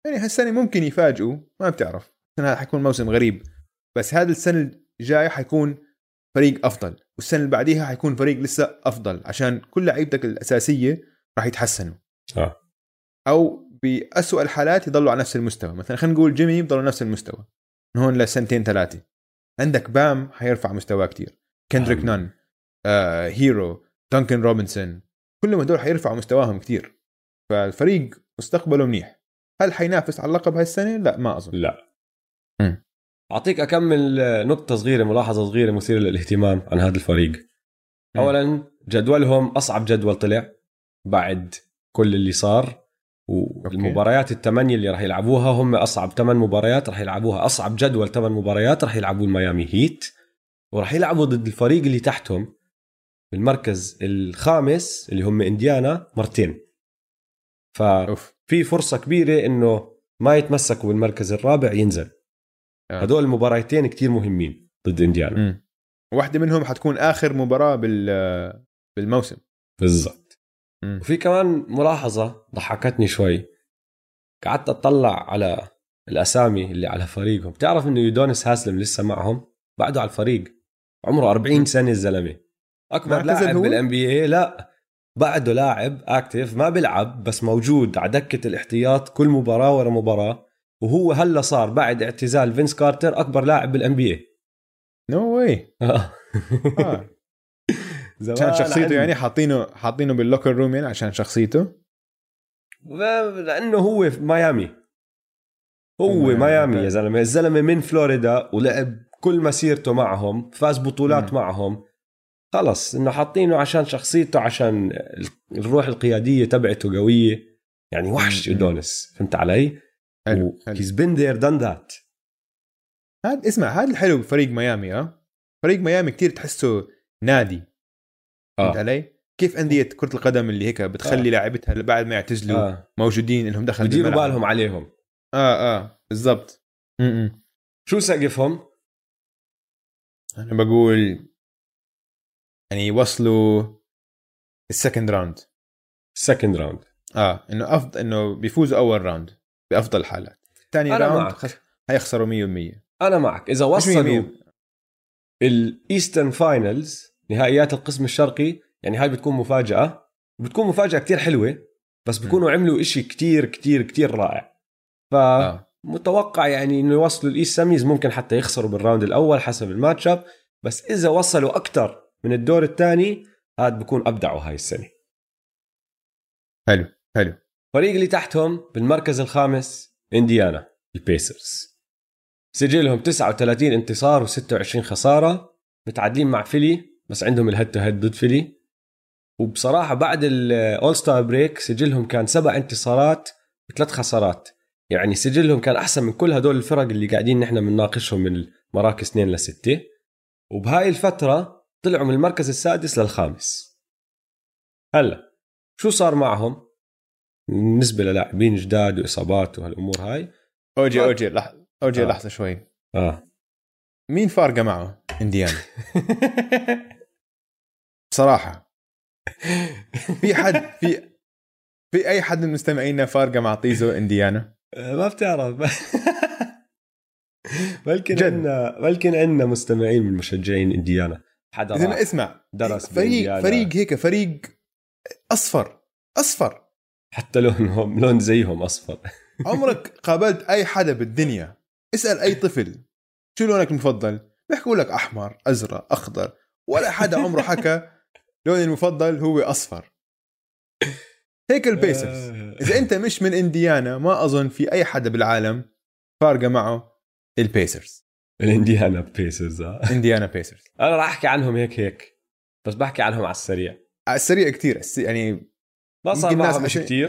Speaker 2: يعني هالسنه ممكن يفاجئوا ما بتعرف السنة هذا حيكون موسم غريب. بس هذا السنة الجاية حيكون فريق أفضل والسنة اللي بعديها حيكون فريق لسه أفضل عشان كل لعيبتك الأساسية راح يتحسنوا.
Speaker 1: آه.
Speaker 2: أو بأسوأ الحالات يضلوا على نفس المستوى. مثلا خلينا نقول جيمي يضلوا نفس المستوى. من هون لسنتين ثلاثة. عندك بام حيرفع مستواه كتير. كندريك
Speaker 1: أهم.
Speaker 2: نان آه، هيرو. دانكن روبنسون كلهم هدول حيرفعوا مستواهم كتير. فالفريق مستقبله منيح. هل حينافس على اللقب هاي السنة؟ لا ما أظن.
Speaker 1: لا.
Speaker 2: مم.
Speaker 1: أعطيك أكمل نقطة صغيرة ملاحظة صغيرة مثيرة للاهتمام عن هذا الفريق. اولا جدولهم أصعب جدول طلع بعد كل اللي صار. والمباريات الثمانية اللي راح يلعبوها هم أصعب ثمان مباريات راح يلعبوها أصعب جدول ثمان مباريات راح يلعبوا الميامي هيت. وراح يلعبوا ضد الفريق اللي تحتهم. بالمركز الخامس اللي هم إنديانا مرتين. ف
Speaker 2: أوف.
Speaker 1: في فرصة كبيرة إنه ما يتمسكوا بالمركز الرابع ينزل.
Speaker 2: آه.
Speaker 1: هدول المباراتين كتير مهمين ضد إنديانا.
Speaker 2: مم. واحدة منهم حتكون آخر مباراة بال بالموسم.
Speaker 1: بالضبط. وفي كمان ملاحظة ضحكتني شوي. قعدت أطلع على الأسامي اللي على فريقهم. بتعرف إنه يودونس هاسلم لسه معهم؟ بعده على الفريق. عمره 40 سنة
Speaker 2: الزلمة. أكبر
Speaker 1: لاعب؟ بال NBA لا. بعده لاعب active ما بيلعب بس موجود على دكة الاحتياط كل مباراة ورا مباراة. وهو هلا صار بعد اعتزال فينس كارتر أكبر لاعب بال
Speaker 2: NBA no way. عشان شخصيته يعني حاطينه حاطينه بال locker room يعني عشان شخصيته؟
Speaker 1: لأنه هو في ميامي. هو
Speaker 2: ميامي،
Speaker 1: yeah
Speaker 2: okay.
Speaker 1: زلمة. الزلمة من فلوريدا ولعب كل مسيرته معهم فاز بطولات. معهم. خلص إنه حاطينه عشان شخصيته عشان الروح القيادية تبعته قوية يعني وحش. ادونس فهمت علي؟
Speaker 2: حلو
Speaker 1: he's been there done that
Speaker 2: هاد اسمع هذا الحلو بفريق ميامي آه فريق ميامي كتير تحسه نادي فهمت
Speaker 1: آه
Speaker 2: علي؟ كيف أندية كرة القدم اللي هيك بتخلي لاعبتها بعد ما يعتزلوا
Speaker 1: آه
Speaker 2: موجودين إنهم دخل
Speaker 1: بديروا
Speaker 2: بالملعب.
Speaker 1: بالهم عليهم
Speaker 2: آه آه بالضبط.
Speaker 1: شو سقفهم؟
Speaker 2: أنا بقول يعني يوصلوا ال second
Speaker 1: round. second
Speaker 2: round آه إنه افضل إنه بيفوزوا أول round بأفضل الحالات ثاني round
Speaker 1: معك.
Speaker 2: خس... هيخسروا 100%
Speaker 1: أنا معك.
Speaker 2: إذا
Speaker 1: وصلوا
Speaker 2: 100%.
Speaker 1: ال Eastern finals نهائيات القسم الشرقي يعني هاي بتكون مفاجأة. بتكون مفاجأة كتير حلوة بس بيكونوا عملوا إشي كتير كتير كتير رائع. فمتوقع يعني إنه يوصلوا ال East semis ممكن حتى يخسروا بال round الأول حسب ال matchup. بس إذا وصلوا أكثر من الدور الثاني هاد بكون أبدعوا هاي السنة.
Speaker 2: حلو حلو.
Speaker 1: الفريق اللي تحتهم بالمركز الخامس إنديانا البيسرز. سجلهم 39 انتصار و26 خسارة. متعادلين مع فيلي بس عندهم ال head to head ضد فيلي. وبصراحة بعد ال all-star break سجلهم كان سبع انتصارات وثلاث خسارات. يعني سجلهم كان أحسن من كل هدول الفرق اللي قاعدين نحن بنناقشهم من المراكز 2 لستة. وبهاي الفترة طلعوا من المركز السادس للخامس. هلا شو صار معهم؟ بالنسبة للاعبين جداد وإصابات وهالأمور هاي.
Speaker 2: أوجي
Speaker 1: آه.
Speaker 2: أوجي لحظه أوجي
Speaker 1: آه.
Speaker 2: لحظة شوي.
Speaker 1: آه.
Speaker 2: مين فارقة معه؟ إنديانا. بصراحة. في حد في في أي حد من مستمعينا فارقة مع طيزو إنديانا؟
Speaker 1: ما بتعرف. بلكن. عندنا بلكن عندنا مستمعين من مشجعين إنديانا. حدا
Speaker 2: ما اسمع
Speaker 1: درس
Speaker 2: فريق. فريق هيك فريق أصفر أصفر.
Speaker 1: حتى لونهم لون زيهم أصفر.
Speaker 2: عمرك قابلت أي حدا بالدنيا؟ اسأل أي طفل. شو لونك المفضل؟ بيحكوا لك أحمر أزرق أخضر. ولا حدا عمره حكى لوني المفضل هو أصفر. هيك البيسرز إذا أنت مش من إنديانا ما أظن في أي حدا بالعالم فارقة معه البيسرز
Speaker 1: الإنديانا بيسرز آه.
Speaker 2: إنديانا بيسرز.
Speaker 1: أنا راح أحكي عنهم هيك هيك بس بحكي عنهم على السريع.
Speaker 2: على السريع كثير يعني
Speaker 1: ما صار معهم شيء
Speaker 2: عشان-
Speaker 1: كثير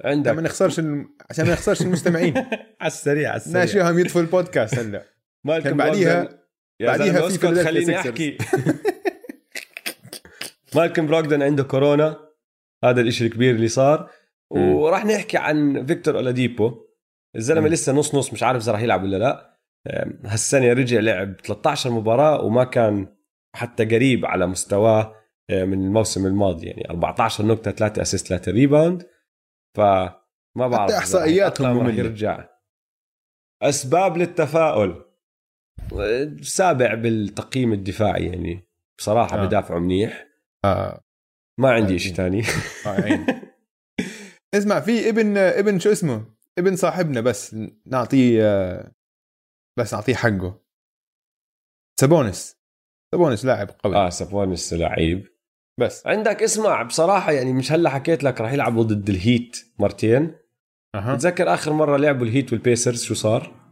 Speaker 2: عشان
Speaker 1: عندك
Speaker 2: ما نخسرش الم... عشان ما نخسرش المستمعين.
Speaker 1: على السريع على السريع.
Speaker 2: ناشئهم يطفوا البودكاست هلا.
Speaker 1: مالكم
Speaker 2: بعديها- بعديها في أسكت
Speaker 1: خليني. أحكي. مالكم بروغدن عنده كورونا؟ هذا الإشي الكبير اللي صار. وراح نحكي عن فيكتور أولاديبو.
Speaker 2: الزلمة.
Speaker 1: لسه نص نص مش عارف إذا راح يلعب ولا لا. هالسنة رجع لعب 13 مباراة وما كان حتى قريب على مستواه أه، من الموسم الماضي. يعني 14 نقطة 3 assist 3 rebound. فما بعرف راح
Speaker 2: مملة.
Speaker 1: يرجع. أسباب للتفاؤل. سابع بالتقييم الدفاعي يعني. بصراحة
Speaker 2: آه.
Speaker 1: بدافعوا منيح.
Speaker 2: آه.
Speaker 1: ما عندي شيء ثاني.
Speaker 2: آه،. اسمع في ابن ابن شو اسمه؟ ابن صاحبنا بس نعطيه آه، بس نعطيه حقه. سابونس. سابونس لاعب قوي.
Speaker 1: آه سابونس لعيب.
Speaker 2: بس.
Speaker 1: عندك اسمع بصراحة يعني مش هلا حكيت لك راح يلعبوا ضد الهيت مرتين.
Speaker 2: أها.
Speaker 1: بتذكر آخر مرة لعبوا الهيت والبيسرز شو صار؟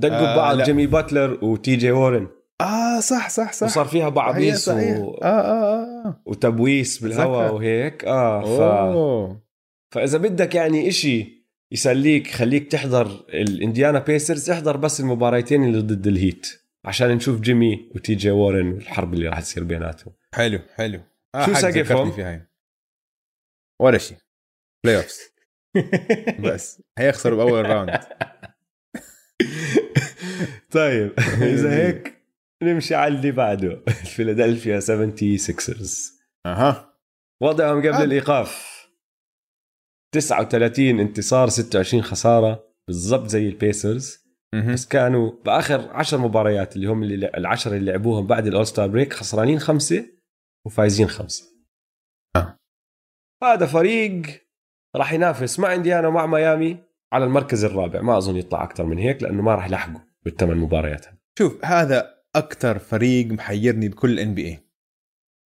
Speaker 1: دقوا
Speaker 2: آه،
Speaker 1: ببعض
Speaker 2: لا.
Speaker 1: جيمي باتلر وتي جي وورن.
Speaker 2: آه صح صح صح.
Speaker 1: وصار فيها
Speaker 2: صحيح
Speaker 1: و...
Speaker 2: آه آه آه
Speaker 1: وتبويس بالهواء. وهيك. آه ف... فإذا بدك يعني إشي يسليك خليك تحضر الانديانا بيسرز احضر بس المباراتين اللي ضد الهيت عشان نشوف جيمي وتي جي وورن والحرب اللي راح تصير بيناتهم.
Speaker 2: حلو حلو. آه
Speaker 1: شو سقفهم؟
Speaker 2: ولا شيء. playoffs بس. هيخسروا بأول round
Speaker 1: طيب إذا هيك نمشي على اللي بعده. الفيلادلفيا 76رز
Speaker 2: أها.
Speaker 1: وضعهم قبل
Speaker 2: آه.
Speaker 1: الإيقاف. 39 انتصار 26 خسارة بالضبط زي البيسرز. بس كانوا بآخر 10 مباريات اللي هم اللي العشرة اللي لعبوهم بعد ال all-star break خسرانين خمسة وفايزين خمسة.
Speaker 2: آه.
Speaker 1: هذا فريق راح ينافس مع إنديانا ومع ميامي على المركز الرابع. ما أظن يطلع أكثر من هيك لأنه ما راح يلحقوا بالثمان مباريات.
Speaker 2: شوف هذا أكثر فريق محيرني بكل ان بي اي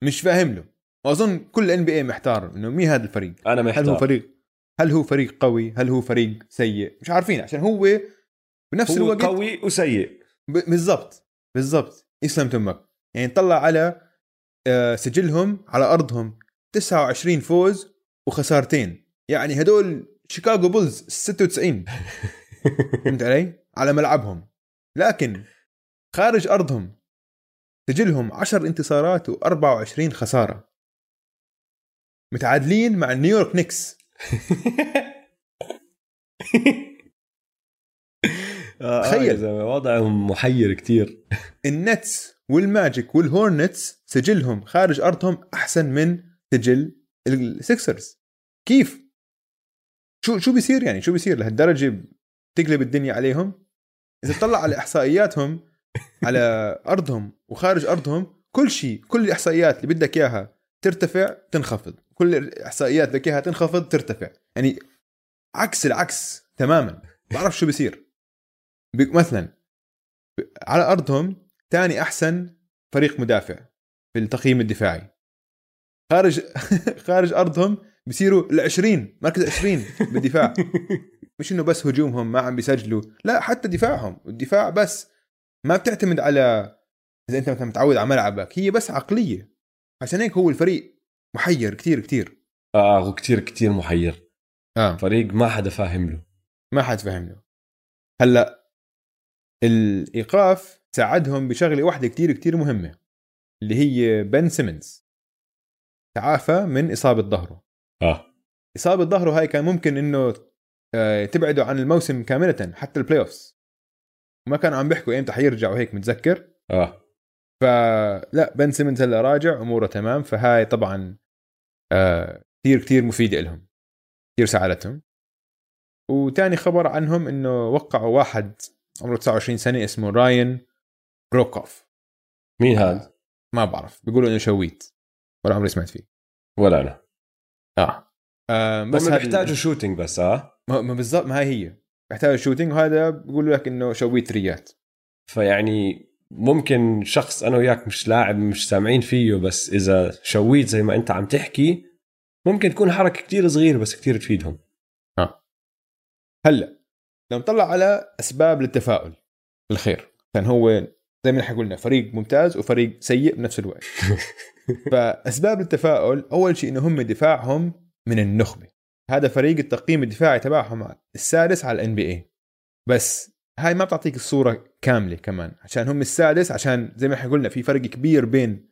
Speaker 2: مش فاهم له. وأظن كل ان بي اي محتار إنه مين هذا الفريق؟
Speaker 1: أنا
Speaker 2: هل هو
Speaker 1: محتار.
Speaker 2: فريق هل هو فريق قوي؟ هل هو فريق سيء؟ مش عارفين عشان هو بنفس
Speaker 1: هو
Speaker 2: الوقت
Speaker 1: قوي وسيء.
Speaker 2: بالضبط بالضبط. يسلم تمك. يعني نطلع على آه، سجلهم على أرضهم. 29 فوز وخسارتين. يعني هدول شيكاغو بولز 96 فهمت علي؟ على ملعبهم. لكن خارج أرضهم سجلهم 10 انتصارات و24 خسارة. متعادلين مع نيويورك نيكس. تخيل.
Speaker 1: آه يا زلمة، وضعهم محير كتير.
Speaker 2: النتس والماجيك والهورنتس سجلهم خارج أرضهم أحسن من سجل السكسرز كيف؟ شو شو بيصير يعني؟ شو بيصير؟ لهالدرجة تقلب الدنيا عليهم؟ إذا تطلع على إحصائياتهم على أرضهم وخارج أرضهم كل شيء كل الإحصائيات اللي بدك إياها ترتفع تنخفض. كل الاحصائيات بدك اياها تنخفض ترتفع. يعني عكس العكس تماما. بعرف شو بيصير. بي- مثلا على أرضهم ثاني أحسن فريق مدافع في التقييم الدفاعي. خارج خارج أرضهم بصيروا ال 20 مركز 20 بالدفاع. مش إنه بس هجومهم ما عم بيسجلوا. لا حتى دفاعهم. الدفاع بس. ما بتعتمد على إذا أنت مثلا متعود على ملعبك هي بس عقلية. عشان هيك هو الفريق محير كتير كتير.
Speaker 1: آه هو كتير كتير محير.
Speaker 2: آه.
Speaker 1: فريق ما حدا فاهم له.
Speaker 2: ما حد فهم له. هلأ الإيقاف ساعدهم بشغلة واحدة كتير كتير مهمة اللي هي بن سيمنز. تعافى من إصابة ظهره.
Speaker 1: آه.
Speaker 2: إصابة ظهره هاي كان ممكن إنه آه، تبعده عن الموسم كاملة حتى ال playoffs وما كانوا عم بيحكوا إمتى حيرجع وهيك متذكر.
Speaker 1: آه.
Speaker 2: فلا بن سيمنز هلأ راجع أموره تمام. فهاي طبعا آه، كثير كثير مفيدة لهم كثير ساعدتهم. وتاني خبر عنهم إنه وقعوا واحد عمره 29 سنة اسمه راين بروكوف.
Speaker 1: مين هذا؟
Speaker 2: ما بعرف بيقولوا إنه شويت ولا عمري سمعت فيه.
Speaker 1: ولا أنا.
Speaker 2: آه, آه
Speaker 1: بس
Speaker 2: هذا-
Speaker 1: بيحتاجوا شوتينج بس آه؟
Speaker 2: ما ما بالضبط ما هي هي. بيحتاج shooting وهذا بيقولوا لك إنه شويت ريات.
Speaker 1: فيعني ممكن شخص أنا وياك مش لاعب مش سامعين فيه بس إذا شويت زي ما أنت عم تحكي ممكن تكون حركة كتير صغيرة بس كتير تفيدهم.
Speaker 2: هلأ لو نطلع على أسباب للتفاؤل بالخير كان هو زي ما نحن قلنا فريق ممتاز وفريق سيء بنفس الوقت. فأسباب التفاؤل أول شيء إنه هم دفاعهم من النخبة. هذا فريق التقييم الدفاعي تبعهم السادس على الان بي اي بس هاي ما بتعطيك الصورة كاملة كمان عشان هم السادس عشان زي ما إحنا قلنا في فرق كبير بين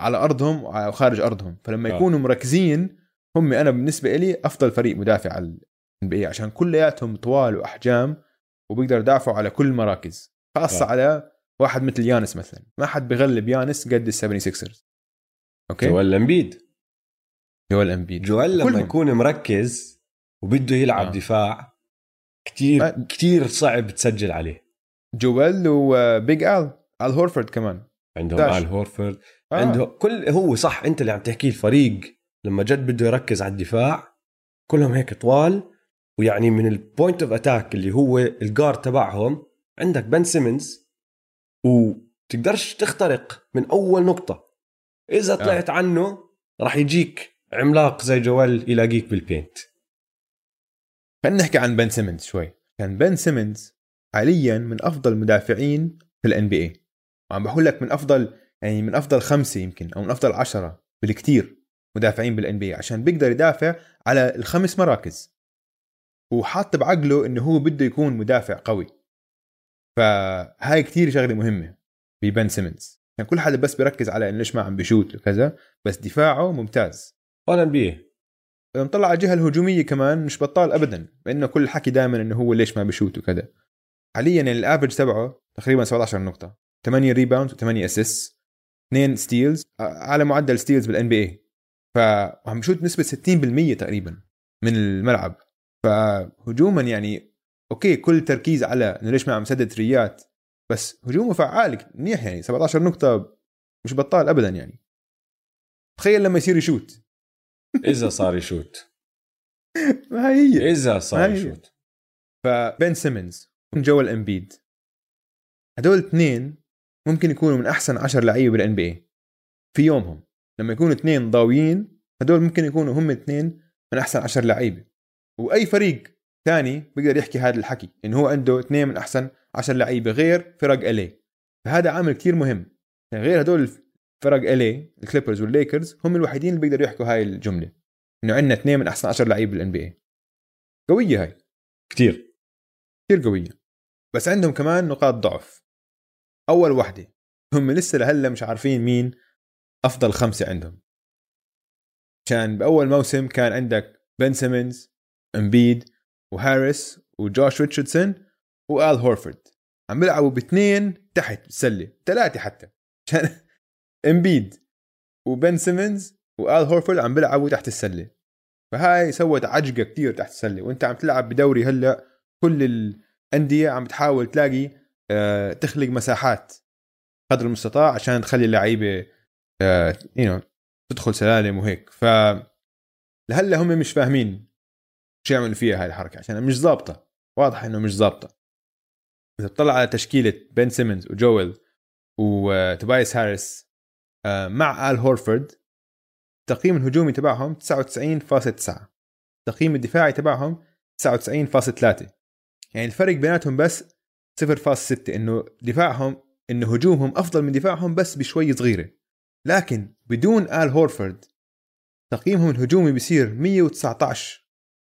Speaker 2: على أرضهم وخارج أرضهم فلما
Speaker 1: آه.
Speaker 2: يكونوا مركزين هم أنا بالنسبة لي أفضل فريق مدافع على ال NBA عشان كلياتهم طوال وأحجام وبيقدروا يدافعوا على كل المراكز خاصة
Speaker 1: آه.
Speaker 2: على واحد مثل يانس مثلا ما حد بغلب يانس قد ال 76ers okay
Speaker 1: جوال إمبيد
Speaker 2: جوال إمبيد
Speaker 1: جوال لما. يكون مركز وبده يلعب.
Speaker 2: آه.
Speaker 1: دفاع كتير
Speaker 2: ما-
Speaker 1: كتير صعب تسجل عليه
Speaker 2: جوال و big آل آل هورفورد كمان
Speaker 1: عندهم
Speaker 2: داش.
Speaker 1: آل هورفورد
Speaker 2: آه.
Speaker 1: آه. عنده كل هو صح أنت اللي عم تحكيه الفريق لما جد بده يركز على الدفاع كلهم هيك طوال ويعني من ال point of attack اللي هو ال guard تبعهم عندك بن سيمنز وتقدرش تخترق من أول نقطة إذا طلعت آه. عنه راح يجيك عملاق زي جوال يلاقيك بال paint
Speaker 2: خلينا نحكي عن بن سيمنز شوي. كان بن سيمنز حاليا من أفضل المدافعين في ال NBA وعم بقول لك من أفضل يعني من أفضل خمسة يمكن أو من أفضل عشرة بالكثير مدافعين بال NBA عشان بيقدر يدافع على الخمس مراكز. وحاط بعقله إنه هو بده يكون مدافع قوي. فهاي كثير شغلة مهمة ببن سيمنز. يعني كل حدا بس بيركز على إنه ليش ما عم بيشوت وكذا بس دفاعه ممتاز.
Speaker 1: ولا بيه
Speaker 2: لما نطلع على الجهه الهجومية كمان مش بطال ابدا لأنه كل الحكي دائما إنه هو ليش ما بشوت وكذا. حاليا ال average تبعه تقريبا 17 نقطة. 8 rebound و8 assist 2 steals على معدل steals بال NBA فعم بشوت بنسبه 60% تقريبا من الملعب. فهجوما يعني okay كل تركيز على إنه ليش ما عم سدد ثريات بس هجومه فعال منيح يعني. 17 نقطة مش بطال ابدا يعني. تخيل لما يصير يشوت.
Speaker 1: إذا صار يشوت.
Speaker 2: ما هي.
Speaker 1: إذا صار. يشوت.
Speaker 2: فبن سيمنز جوال امبيد هدول اثنين ممكن يكونوا من أحسن 10 لعيبة بال NBA في يومهم. لما يكونوا اثنين ضاويين هدول ممكن يكونوا هم اثنين من أحسن 10 لعيبة. وأي فريق ثاني بيقدر يحكي هذا الحكي انه هو عنده اثنين من أحسن 10 لعيبة غير فرق LA فهذا عامل كتير مهم. يعني غير هدول فرق LA الكليبرز والليكرز هم الوحيدين اللي بيقدروا يحكوا هاي الجملة. إنه عندنا اثنين من أحسن 10 لعيبه بال NBA قوية هاي.
Speaker 1: كثير
Speaker 2: كثير قوية. بس عندهم كمان نقاط ضعف. أول وحدة هم لسه لهلأ مش عارفين مين أفضل خمسة عندهم. كان بأول موسم كان عندك بن سيمنز امبيد وهاريس وجوش ريتشاردسون وال هورفورد عم بيلعبوا باثنين تحت السله ثلاثة حتى. كان امبيد وبن سيمنز وال هورفورد عم بيلعبوا تحت السلة. فهاي سوت عجقة كتير تحت السلة. وانت عم تلعب بدوري هلأ كل الأندية عم تحاول تلاقي آه، تخلق مساحات قدر المستطاع عشان تخلي اللعيبة you know تدخل سلالم وهيك. ف لهلأ هم مش فاهمين شو يعملوا فيها هاي الحركة عشان مش ظابطة. واضح إنه مش ظابطة. إذا تطلع على تشكيلة بن سيمنز وجويل وتوبايس هاريس آه، مع آل هورفورد التقييم الهجومي تبعهم 99.9 التقييم الدفاعي تبعهم 99.3 يعني الفرق بيناتهم بس 0.6 إنه دفاعهم انه هجومهم أفضل من دفاعهم بس بشوي صغيرة. لكن بدون آل هورفورد تقييمهم الهجومي بصير 119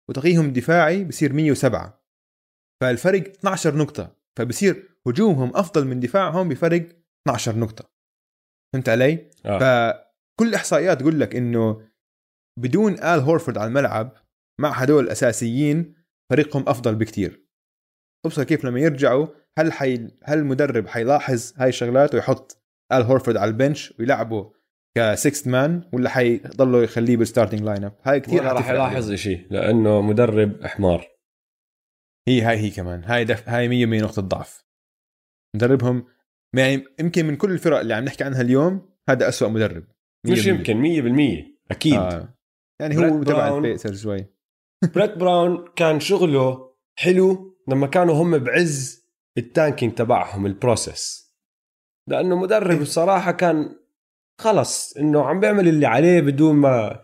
Speaker 2: وتقييمهم الدفاعي بصير 107 فالفرق 12 نقطة فبصير هجومهم أفضل من دفاعهم بفرق 12 نقطة. فهمت علي؟
Speaker 1: آه.
Speaker 2: فكل الإحصائيات تقول لك إنه بدون آل هورفورد على الملعب مع هدول الأساسيين فريقهم أفضل بكتير. ابصر كيف لما يرجعوا هل حي... هل المدرب حيلاحظ هاي الشغلات ويحط آل هورفورد على ال bench ويلعبه ك sixth man ولا حيضلوا يخليه بال starting lineup هاي كثير
Speaker 1: ولا راح يلاحظ شيء لأنه مدرب حمار
Speaker 2: هي هاي هي كمان هاي دف... هاي 100% نقطة ضعف. مدربهم يعني يمكن من كل الفرق اللي عم نحكي عنها اليوم هذا أسوأ مدرب 100%.
Speaker 1: مش يمكن 100% أكيد آه.
Speaker 2: يعني هو تبع
Speaker 1: براون.
Speaker 2: البيسرز شوي
Speaker 1: بريت براون كان شغله حلو لما كانوا هم بعز ال tanking تبعهم ال process لأنه مدرب الصراحه كان خلص إنه عم بيعمل اللي عليه بدون ما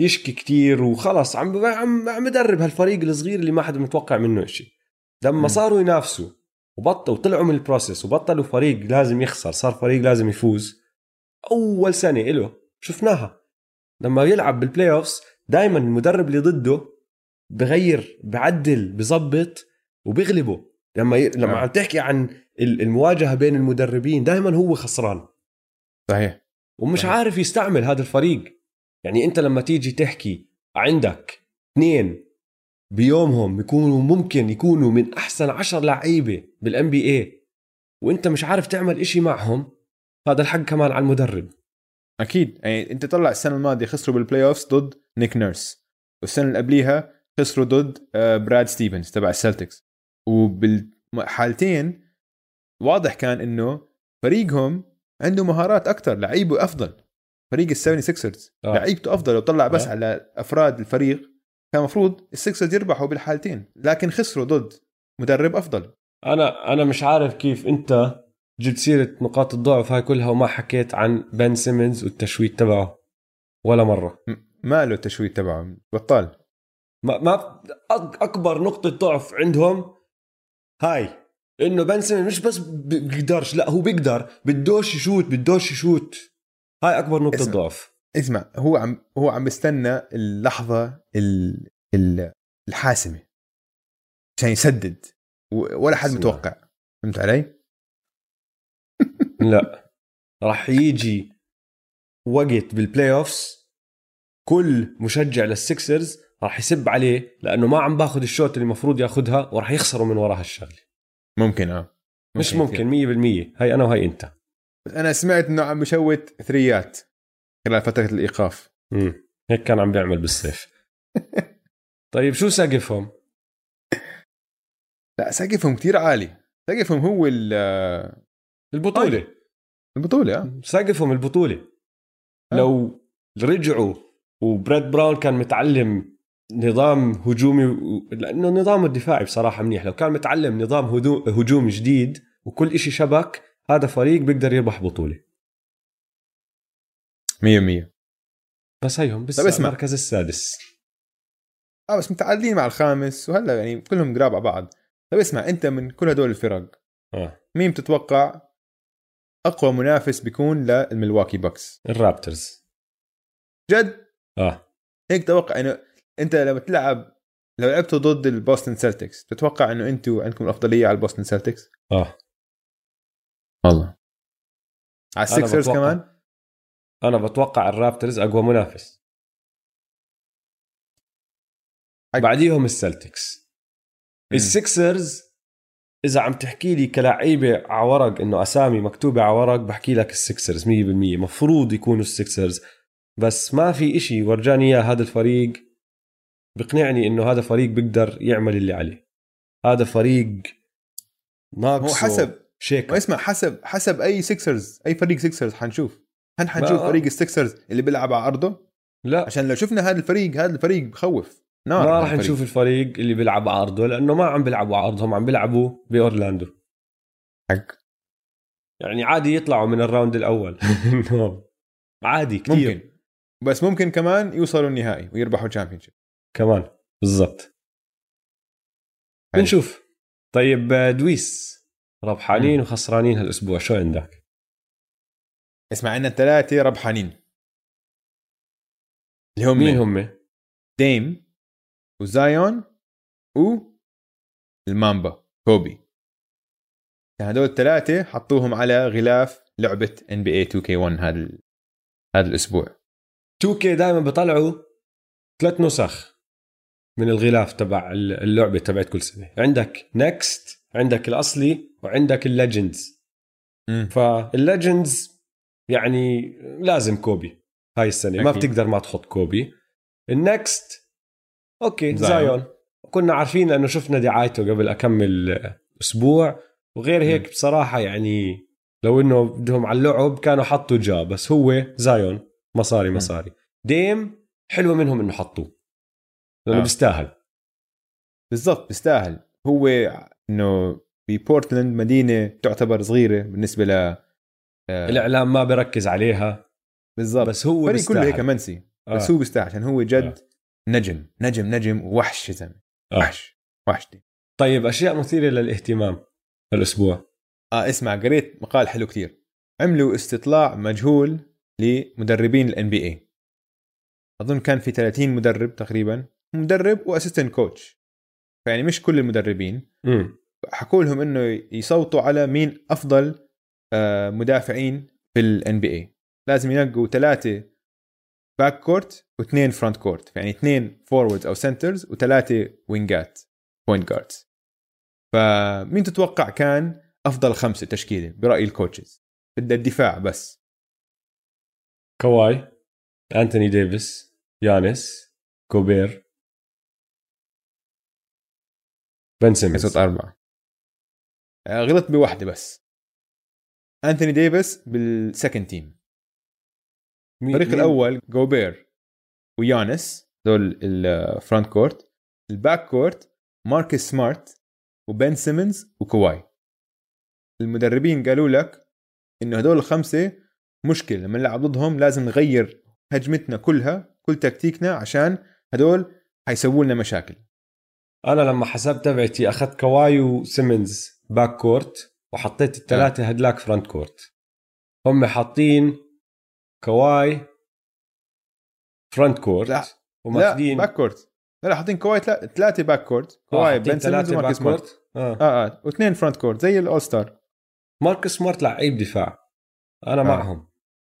Speaker 1: يشكي كتير وخلص عم عم عم بدرب هالفريق الصغير اللي ما حدا متوقع منه شيء لما. صاروا ينافسوا وبطلوا طلعوا من ال process وبطلوا فريق لازم يخسر صار فريق لازم يفوز. أول سنة له شفناها. لما يلعب بال playoffs دائما المدرب اللي ضده بغير بعدل بظبط وبيغلبه لما ي... لما
Speaker 2: آه.
Speaker 1: عم تحكي عن ال- المواجهة بين المدربين دائما هو خسران.
Speaker 2: صحيح.
Speaker 1: ومش
Speaker 2: صحيح.
Speaker 1: عارف يستعمل هذا الفريق. يعني أنت لما تيجي تحكي عندك اثنين بيومهم بيكونوا ممكن يكونوا من أحسن عشر لعيبة بال NB A وانت مش عارف تعمل إشي معهم هذا الحق كمان على المدرب.
Speaker 2: أكيد. يعني أنت طلع السنة الماضية خسروا بال playoffs ضد نيك نيرس والسنة اللي قبليها خسروا ضد آه، براد ستيفنز تبع ال Celtics وبالحالتين واضح كان إنه فريقهم عنده مهارات أكثر لعيبه أفضل. فريق ال Seventy Sixers
Speaker 1: آه.
Speaker 2: لعيبته أفضل لو طلع بس
Speaker 1: آه.
Speaker 2: على أفراد الفريق كان المفروض ال Sixers يربحوا بالحالتين لكن خسروا ضد مدرب أفضل.
Speaker 1: أنا أنا مش عارف كيف أنت جبت سيرة نقاط الضعف هاي كلها وما حكيت عن بن سيمنز والتشويت تبعه ولا
Speaker 2: مرة. ما له التشويت تبعه. بطال.
Speaker 1: ما, ما أكبر نقطة ضعف عندهم هاي إنه بن سيمنز مش بس بيقدرش لا هو بيقدر. بدوش يشوت بدوش يشوت. هاي أكبر نقطة
Speaker 2: اسمع.
Speaker 1: ضعف.
Speaker 2: اسمع هو عم هو عم بيستنى اللحظة ال... ال... الحاسمة. عشان يسدد. ولا حد. متوقع. فهمت علي؟
Speaker 1: لا. راح يجي وقت بال playoffs كل مشجع لل Sixers راح يسب عليه لأنه ما عم باخذ ال shot اللي المفروض ياخذها وراح يخسروا من وراها الشغلة.
Speaker 2: ممكن آه.
Speaker 1: مش ممكن 100% هاي أنا وهي أنت.
Speaker 2: بس أنا سمعت إنه عم بشوت three ات خلال فترة الإيقاف.
Speaker 1: امم هيك كان عم بيعمل بالصيف. طيب شو سقفهم؟
Speaker 2: لا سقفهم كتير عالي. سقفهم هو ال-
Speaker 1: البطولة.
Speaker 2: البطولة آه.
Speaker 1: سقفهم البطولة.
Speaker 2: آه.
Speaker 1: لو رجعوا وبريد براون كان متعلم نظام هجومي و- لأنه نظامه الدفاعي بصراحة منيح. لو كان متعلم نظام هدو- هجوم جديد وكل إشي شبك هذا فريق بيقدر يربح بطولة.
Speaker 2: 100%
Speaker 1: بس هيهم بس
Speaker 2: طيب اسمع.
Speaker 1: المركز السادس.
Speaker 2: آه بس متعادلين مع الخامس وهلأ يعني كلهم قراب على بعض. طيب اسمع أنت من كل هدول الفرق
Speaker 1: آه.
Speaker 2: مين بتتوقع أقوى منافس بيكون لل Milwaukee
Speaker 1: Bucks ال Raptors.
Speaker 2: جد؟
Speaker 1: آه.
Speaker 2: هيك توقع إنه أنت لما تلعب لو لعبتوا ضد ال Boston Celtics تتوقع إنه أنتوا عندكم الأفضلية على ال Boston
Speaker 1: Celtics؟ آه.
Speaker 2: والله. على
Speaker 1: أنا
Speaker 2: ال Sixers
Speaker 1: بتوقع-
Speaker 2: كمان؟
Speaker 1: أنا بتوقع ال Raptors أقوى
Speaker 2: منافس.
Speaker 1: بعديهم ال
Speaker 2: Celtics.
Speaker 1: ال Sixers إذا عم تحكي لي كلعيبه على ورق إنه أسامي مكتوبة على ورق بحكي لك ال Sixers 100% مفروض يكونوا ال Sixers بس ما في إشي ورجاني إياه هذا الفريق. بقنعني إنه هذا فريق بيقدر يعمل اللي عليه. هذا فريق ناقصه
Speaker 2: هو حسب.
Speaker 1: شيك
Speaker 2: اسمع حسب حسب أي Sixers أي فريق Sixers حنشوف. هل حنشوف فريق ال Sixers اللي بيلعب على أرضه؟
Speaker 1: لا.
Speaker 2: عشان لو شفنا هذا الفريق هذا الفريق بخوف.
Speaker 1: ما
Speaker 2: هذا
Speaker 1: راح. نشوف الفريق اللي بيلعب على ارضه لأنه ما عم بيلعبوا على ارضهم عم بيلعبوا بأورلاندو.
Speaker 2: حق.
Speaker 1: يعني عادي يطلعوا من ال round الأول. إنه عادي كثير ممكن.
Speaker 2: بس ممكن كمان يوصلوا النهائي ويربحوا ال champion
Speaker 1: كمان. بالضبط. بنشوف. طيب دويس. ربحانين وخسرانين هالأسبوع. شو عندك؟
Speaker 2: اسمع عندنا ثلاثة ربحانين. اللي هم
Speaker 1: مين؟ هم؟
Speaker 2: ديم. وزايون و المامبا كوبي يعني هدول الثلاثه حطوهم على غلاف لعبة NBA 2 K 1 هذا ال- هذا الأسبوع.
Speaker 1: 2 K دائما بيطلعوا ثلاث نسخ من الغلاف تبع اللعبة تبعت كل سنة. عندك next عندك الأصلي وعندك ال
Speaker 2: legends.
Speaker 1: فال legends يعني لازم كوبي هاي السنة. ما
Speaker 2: أكيد.
Speaker 1: بتقدر ما تحط كوبي. ال next
Speaker 2: okay
Speaker 1: زايون. كنا عارفين لأنه شفنا دعايته قبل أكمل أسبوع وغير هيك. بصراحة يعني لو إنه بدهم على اللعب كانوا حطوا جا بس هو زايون مصاري. مصاري. ديم حلوة منهم إنه حطوه. لأنه
Speaker 2: آه.
Speaker 1: بيستاهل.
Speaker 2: بالضبط بيستاهل. هو إنه ببورتلاند مدينة تعتبر صغيرة بالنسبة ل آه،
Speaker 1: الإعلام ما بركز عليها.
Speaker 2: بالضبط.
Speaker 1: بس هو
Speaker 2: الفريق كله هيك
Speaker 1: بيستاهل.
Speaker 2: منسي.
Speaker 1: آه.
Speaker 2: بس هو بيستاهل عشان هو جد نجم نجم نجم وحش يا زلمه
Speaker 1: آه.
Speaker 2: وحش وحش دي.
Speaker 1: طيب أشياء مثيرة للاهتمام هالاسبوع
Speaker 2: آه اسمع قريت مقال حلو كتير. عملوا استطلاع مجهول لمدربين ال NBA أظن كان في 30 مدرب تقريبا. مدرب و assistant coach. فيعني مش كل المدربين. حكوا لهم إنه يصوتوا على مين أفضل آه، مدافعين في ال NBA لازم ينقوا ثلاثة back court واثنين front court يعني اثنين forward أو centers وثلاثة wing ات point guards فمين تتوقع كان أفضل خمسة تشكيلة برأي ال coaches بدها الدفاع بس.
Speaker 1: كواي أنتوني ديفيس يانس جوبير بن سيمنز.
Speaker 2: صوت أربعة. آه، غلط بواحدة بس. انثوني ديفيس بال second
Speaker 1: team
Speaker 2: الفريق الأول جوبير ويانس دول ال front court. ال back court ماركس سمارت وبن سيمنز وكواي. المدربين قالوا لك إنه هدول الخمسة مشكلة لما نلعب ضدهم لازم نغير هجمتنا كلها كل تكتيكنا عشان هدول حيسووا لنا مشاكل.
Speaker 1: أنا لما حسبت تبعتي أخذت كواي وسيمنز back court وحطيت الثلاثة هدلاك front court. هم حاطين كواي front court.
Speaker 2: لا،
Speaker 1: وماخذين
Speaker 2: back court لا حاطين كواي ثلاثة back court كواي بن سيمنز وماركس سمارت.
Speaker 1: court آه.
Speaker 2: آه آه واثنين front court زي ال all star
Speaker 1: ماركس سمارت لعيب دفاع. أنا
Speaker 2: آه.
Speaker 1: معهم.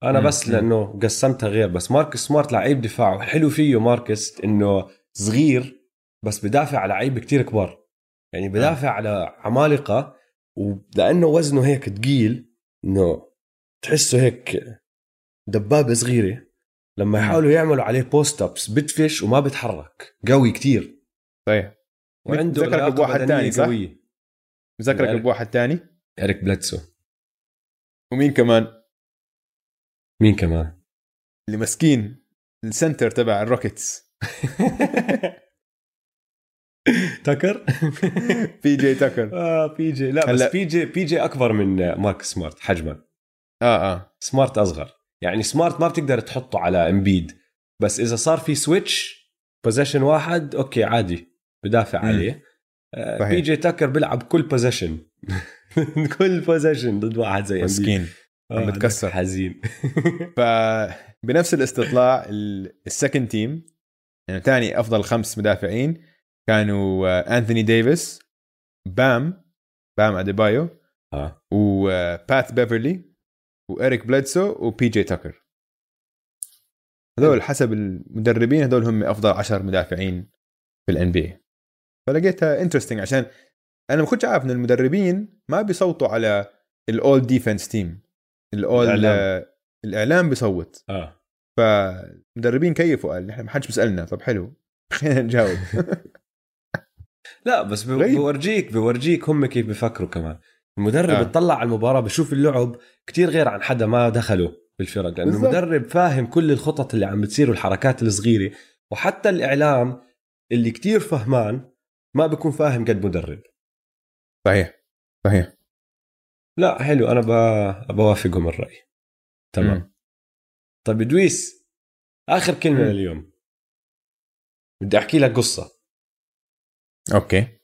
Speaker 1: أنا
Speaker 2: مم،
Speaker 1: بس. لأنه قسمتها غير بس ماركس سمارت لعيب دفاع. وحلو فيه ماركس إنه صغير بس بدافع على لعيبه كتير كبار. يعني بدافع على عمالقة ولأنه وزنه هيك ثقيل إنه تحسه هيك دبابة صغيرة لما يحاولوا يعملوا عليه post ups بدفش وما بيتحرك قوي كتير.
Speaker 2: صحيح.
Speaker 1: وعنده لياقة
Speaker 2: بواحد؟
Speaker 1: قوية.
Speaker 2: بذكرك
Speaker 1: يعني-
Speaker 2: بواحد تاني؟
Speaker 1: اريك بليدسو.
Speaker 2: ومين كمان؟
Speaker 1: مين كمان؟
Speaker 2: اللي مسكين ال center تبع الروكيتس
Speaker 1: تاكر؟
Speaker 2: بي جي تاكر.
Speaker 1: آه بي جي لا بس بي جي بي جي أكبر من مارك سمارت حجما
Speaker 2: آه آه.
Speaker 1: سمارت أصغر. يعني سمارت ما بتقدر تحطه على امبيد بس إذا صار في switch position واحد okay عادي بدافع
Speaker 2: مم.
Speaker 1: عليه آه،
Speaker 2: صحيح.
Speaker 1: بي جي تاكر بيلعب كل بوزيشن كل بوزيشن ضد واحد زي
Speaker 2: مسكين عم
Speaker 1: آه،
Speaker 2: بتكسر.
Speaker 1: حزين
Speaker 2: فبنفس الاستطلاع ال second team يعني ثاني أفضل خمس مدافعين كانوا آه، انثوني ديفيس بام بام اديبايو
Speaker 1: آه
Speaker 2: وبات بيفرلي وإريك بليدسو وبي جي تاكر هذول حسب المدربين هذول هم أفضل عشر مدافعين في ال NBA فلقيتها interesting عشان أنا ما كنتش عارف إن المدربين ما بيصوتوا على ال all defense team الأول
Speaker 1: الإعلام.
Speaker 2: الإعلام بيصوت.
Speaker 1: آه.
Speaker 2: فالمدربين كيفوا؟ قال نحن ما حدش بيسألنا. طب حلو. خلينا نجاوب
Speaker 1: لا بس بي-
Speaker 2: غريب.
Speaker 1: بورجيك بورجيك هم كيف بيفكروا كمان. المدرب
Speaker 2: آه.
Speaker 1: بتطلع على المباراة بشوف اللعب كتير غير عن حدا ما دخله بالفرق
Speaker 2: لأنه.
Speaker 1: المدرب فاهم كل الخطط اللي عم بتصير والحركات الصغيرة وحتى الإعلام اللي كتير فهمان ما بيكون فاهم قد مدرب
Speaker 2: صحيح صحيح
Speaker 1: لا حلو أنا ب- بوافقهم الراي تمام. طيب دويس آخر كلمة
Speaker 2: مم.
Speaker 1: لليوم بدي أحكي لك قصة
Speaker 2: okay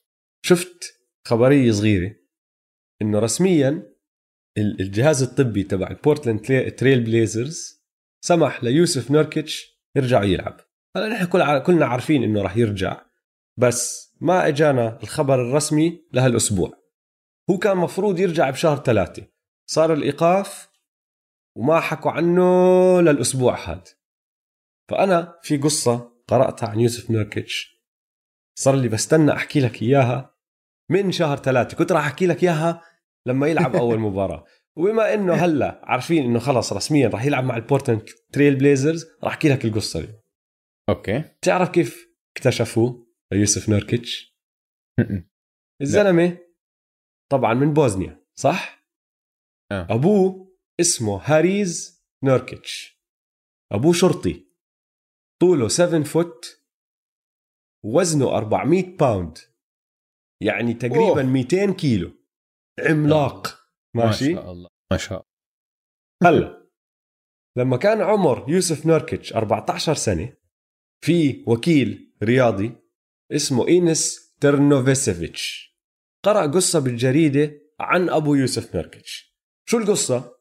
Speaker 1: شفت خبرية صغيرة إنه رسميا ال- الجهاز الطبي تبع البورتلاند تلي- تريل بليزرز سمح ليوسف نوركيتش يرجع يلعب. هلا نحن كل كلنا عارفين إنه راح يرجع بس ما إجانا الخبر الرسمي لهالأسبوع. هو كان مفروض يرجع بشهر ثلاثة. صار الإيقاف وما حكوا عنه للأسبوع هذا فأنا في قصة قرأتها عن يوسف نوركيتش. صار لي بستنى أحكي لك إياها من شهر ثلاثة. كنت راح أحكي لك إياها لما يلعب أول مباراة. وبما إنه هلأ عارفين إنه خلص رسميا راح يلعب مع البورتلاند تريل بليزرز راح أحكي لك القصة دي
Speaker 2: okay.
Speaker 1: بتعرف كيف اكتشفوا يوسف نوركيتش؟ الزلمة طبعا من بوزنيا صح؟
Speaker 2: آه.
Speaker 1: أبوه اسمه هاريز نوركيتش. أبوه شرطي. طوله 7 foot وزنه 400 pound يعني تقريبا
Speaker 2: أوه.
Speaker 1: 200 كيلو. عملاق.
Speaker 2: ما
Speaker 1: ماشي؟
Speaker 2: شاء الله ما شاء
Speaker 1: هلا لما كان عمر يوسف نوركيتش 14 سنة في وكيل رياضي اسمه إينس ترنوفيسيفيتش. قرأ قصة بالجريدة عن أبو يوسف نوركيتش. شو القصة؟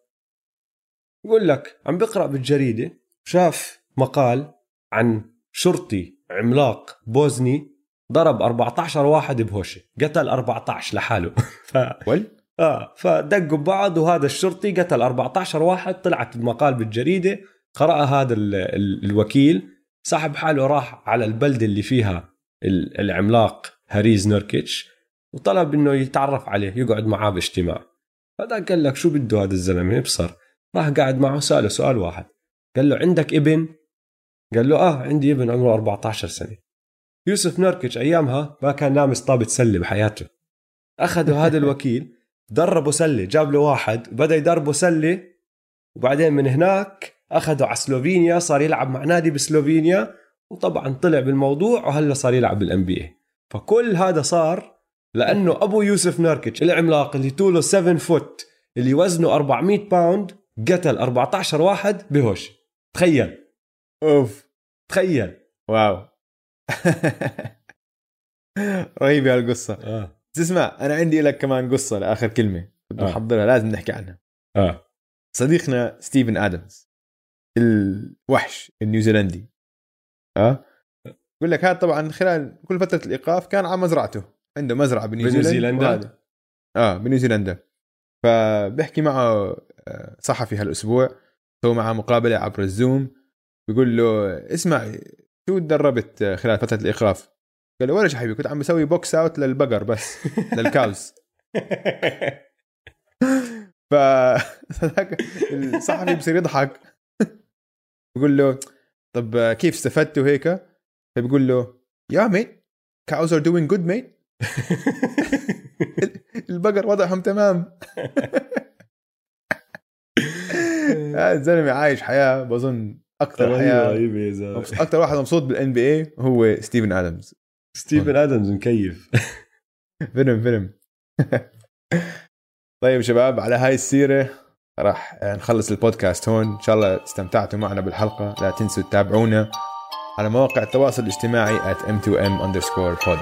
Speaker 1: يقول لك عم بقرأ بالجريدة شاف مقال عن شرطي عملاق بوزني ضرب 14 واحد بهوشة قتل 14 لحاله. ف...
Speaker 2: ول؟
Speaker 1: آه فدقوا ببعض وهذا الشرطي قتل 14 واحد طلعت المقال بالجريدة قرأها هذا ال ال الوكيل سحب حاله راح على البلده اللي فيها ال- العملاق هاريز نوركيتش وطلب إنه يتعرف عليه يقعد معاه باجتماع. هذا قال لك شو بده هذا الزلمة؟ ابصر راح قاعد معه سأله سؤال واحد. قال له عندك ابن؟ قال له آه عندي ابن عمره 14 سنة. يوسف نوركيتش أيامها ما كان لامس طابة سلة بحياته. أخذوا هذا الوكيل دربوا سلة جاب له واحد بدا يدربه سلة. وبعدين من هناك أخذوا على سلوفينيا صار يلعب مع نادي بسلوفينيا. وطبعا طلع بالموضوع وهلا صار يلعب بال NBA فكل هذا صار لأنه أبو يوسف نوركيتش العملاق اللي طوله 7 foot اللي وزنه 400 pound قتل 14 واحد بهوشة. تخيل.
Speaker 2: أوف.
Speaker 1: تخيل.
Speaker 2: wow. رهيبة
Speaker 1: هالقصة.
Speaker 2: بس اسمع أنا عندي لك كمان قصة لآخر كلمة بدي
Speaker 1: آه.
Speaker 2: احضرها لازم نحكي عنها.
Speaker 1: آه.
Speaker 2: صديقنا ستيفن آدمز الوحش النيوزيلندي. آه. يقول لك هذا طبعا خلال كل فترة الإيقاف كان على مزرعته عنده مزرعة بنيوزيلندا. آه بنيوزيلندا. فبيحكي معه آه، صحفي هالأسبوع سوى معه مقابلة عبر الزوم بيقول له اسمع شو تدربت خلال فترة الايقاف؟ قال له ولا شيء حبيبي كنت عم بسوي box out للبقر بس لل cows. ف الصحفي بصير يضحك. بيقول له طب كيف استفدت وهيك؟ فبيقول له يا mate cows are doing good mate. البقر وضعهم تمام. الزلمة عايش حياة بظن أكثر حياه
Speaker 1: رهيبه يا زلمة.
Speaker 2: أكثر واحد مبسوط بال NBA هو ستيفن ادمز
Speaker 1: ستيفن ادمز مكيف.
Speaker 2: فيلم فيلم. طيب شباب على هاي السيرة راح نخلص البودكاست هون. إن شاء الله استمتعتوا معنا بالحلقة. لا تنسوا تتابعونا على مواقع التواصل الاجتماعي at m2m underscore pod.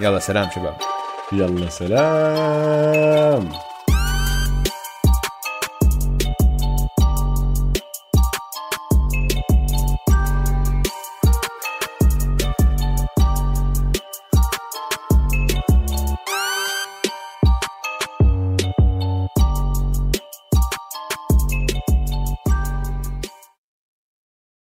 Speaker 2: يلا سلام شباب.
Speaker 1: يلا سلام.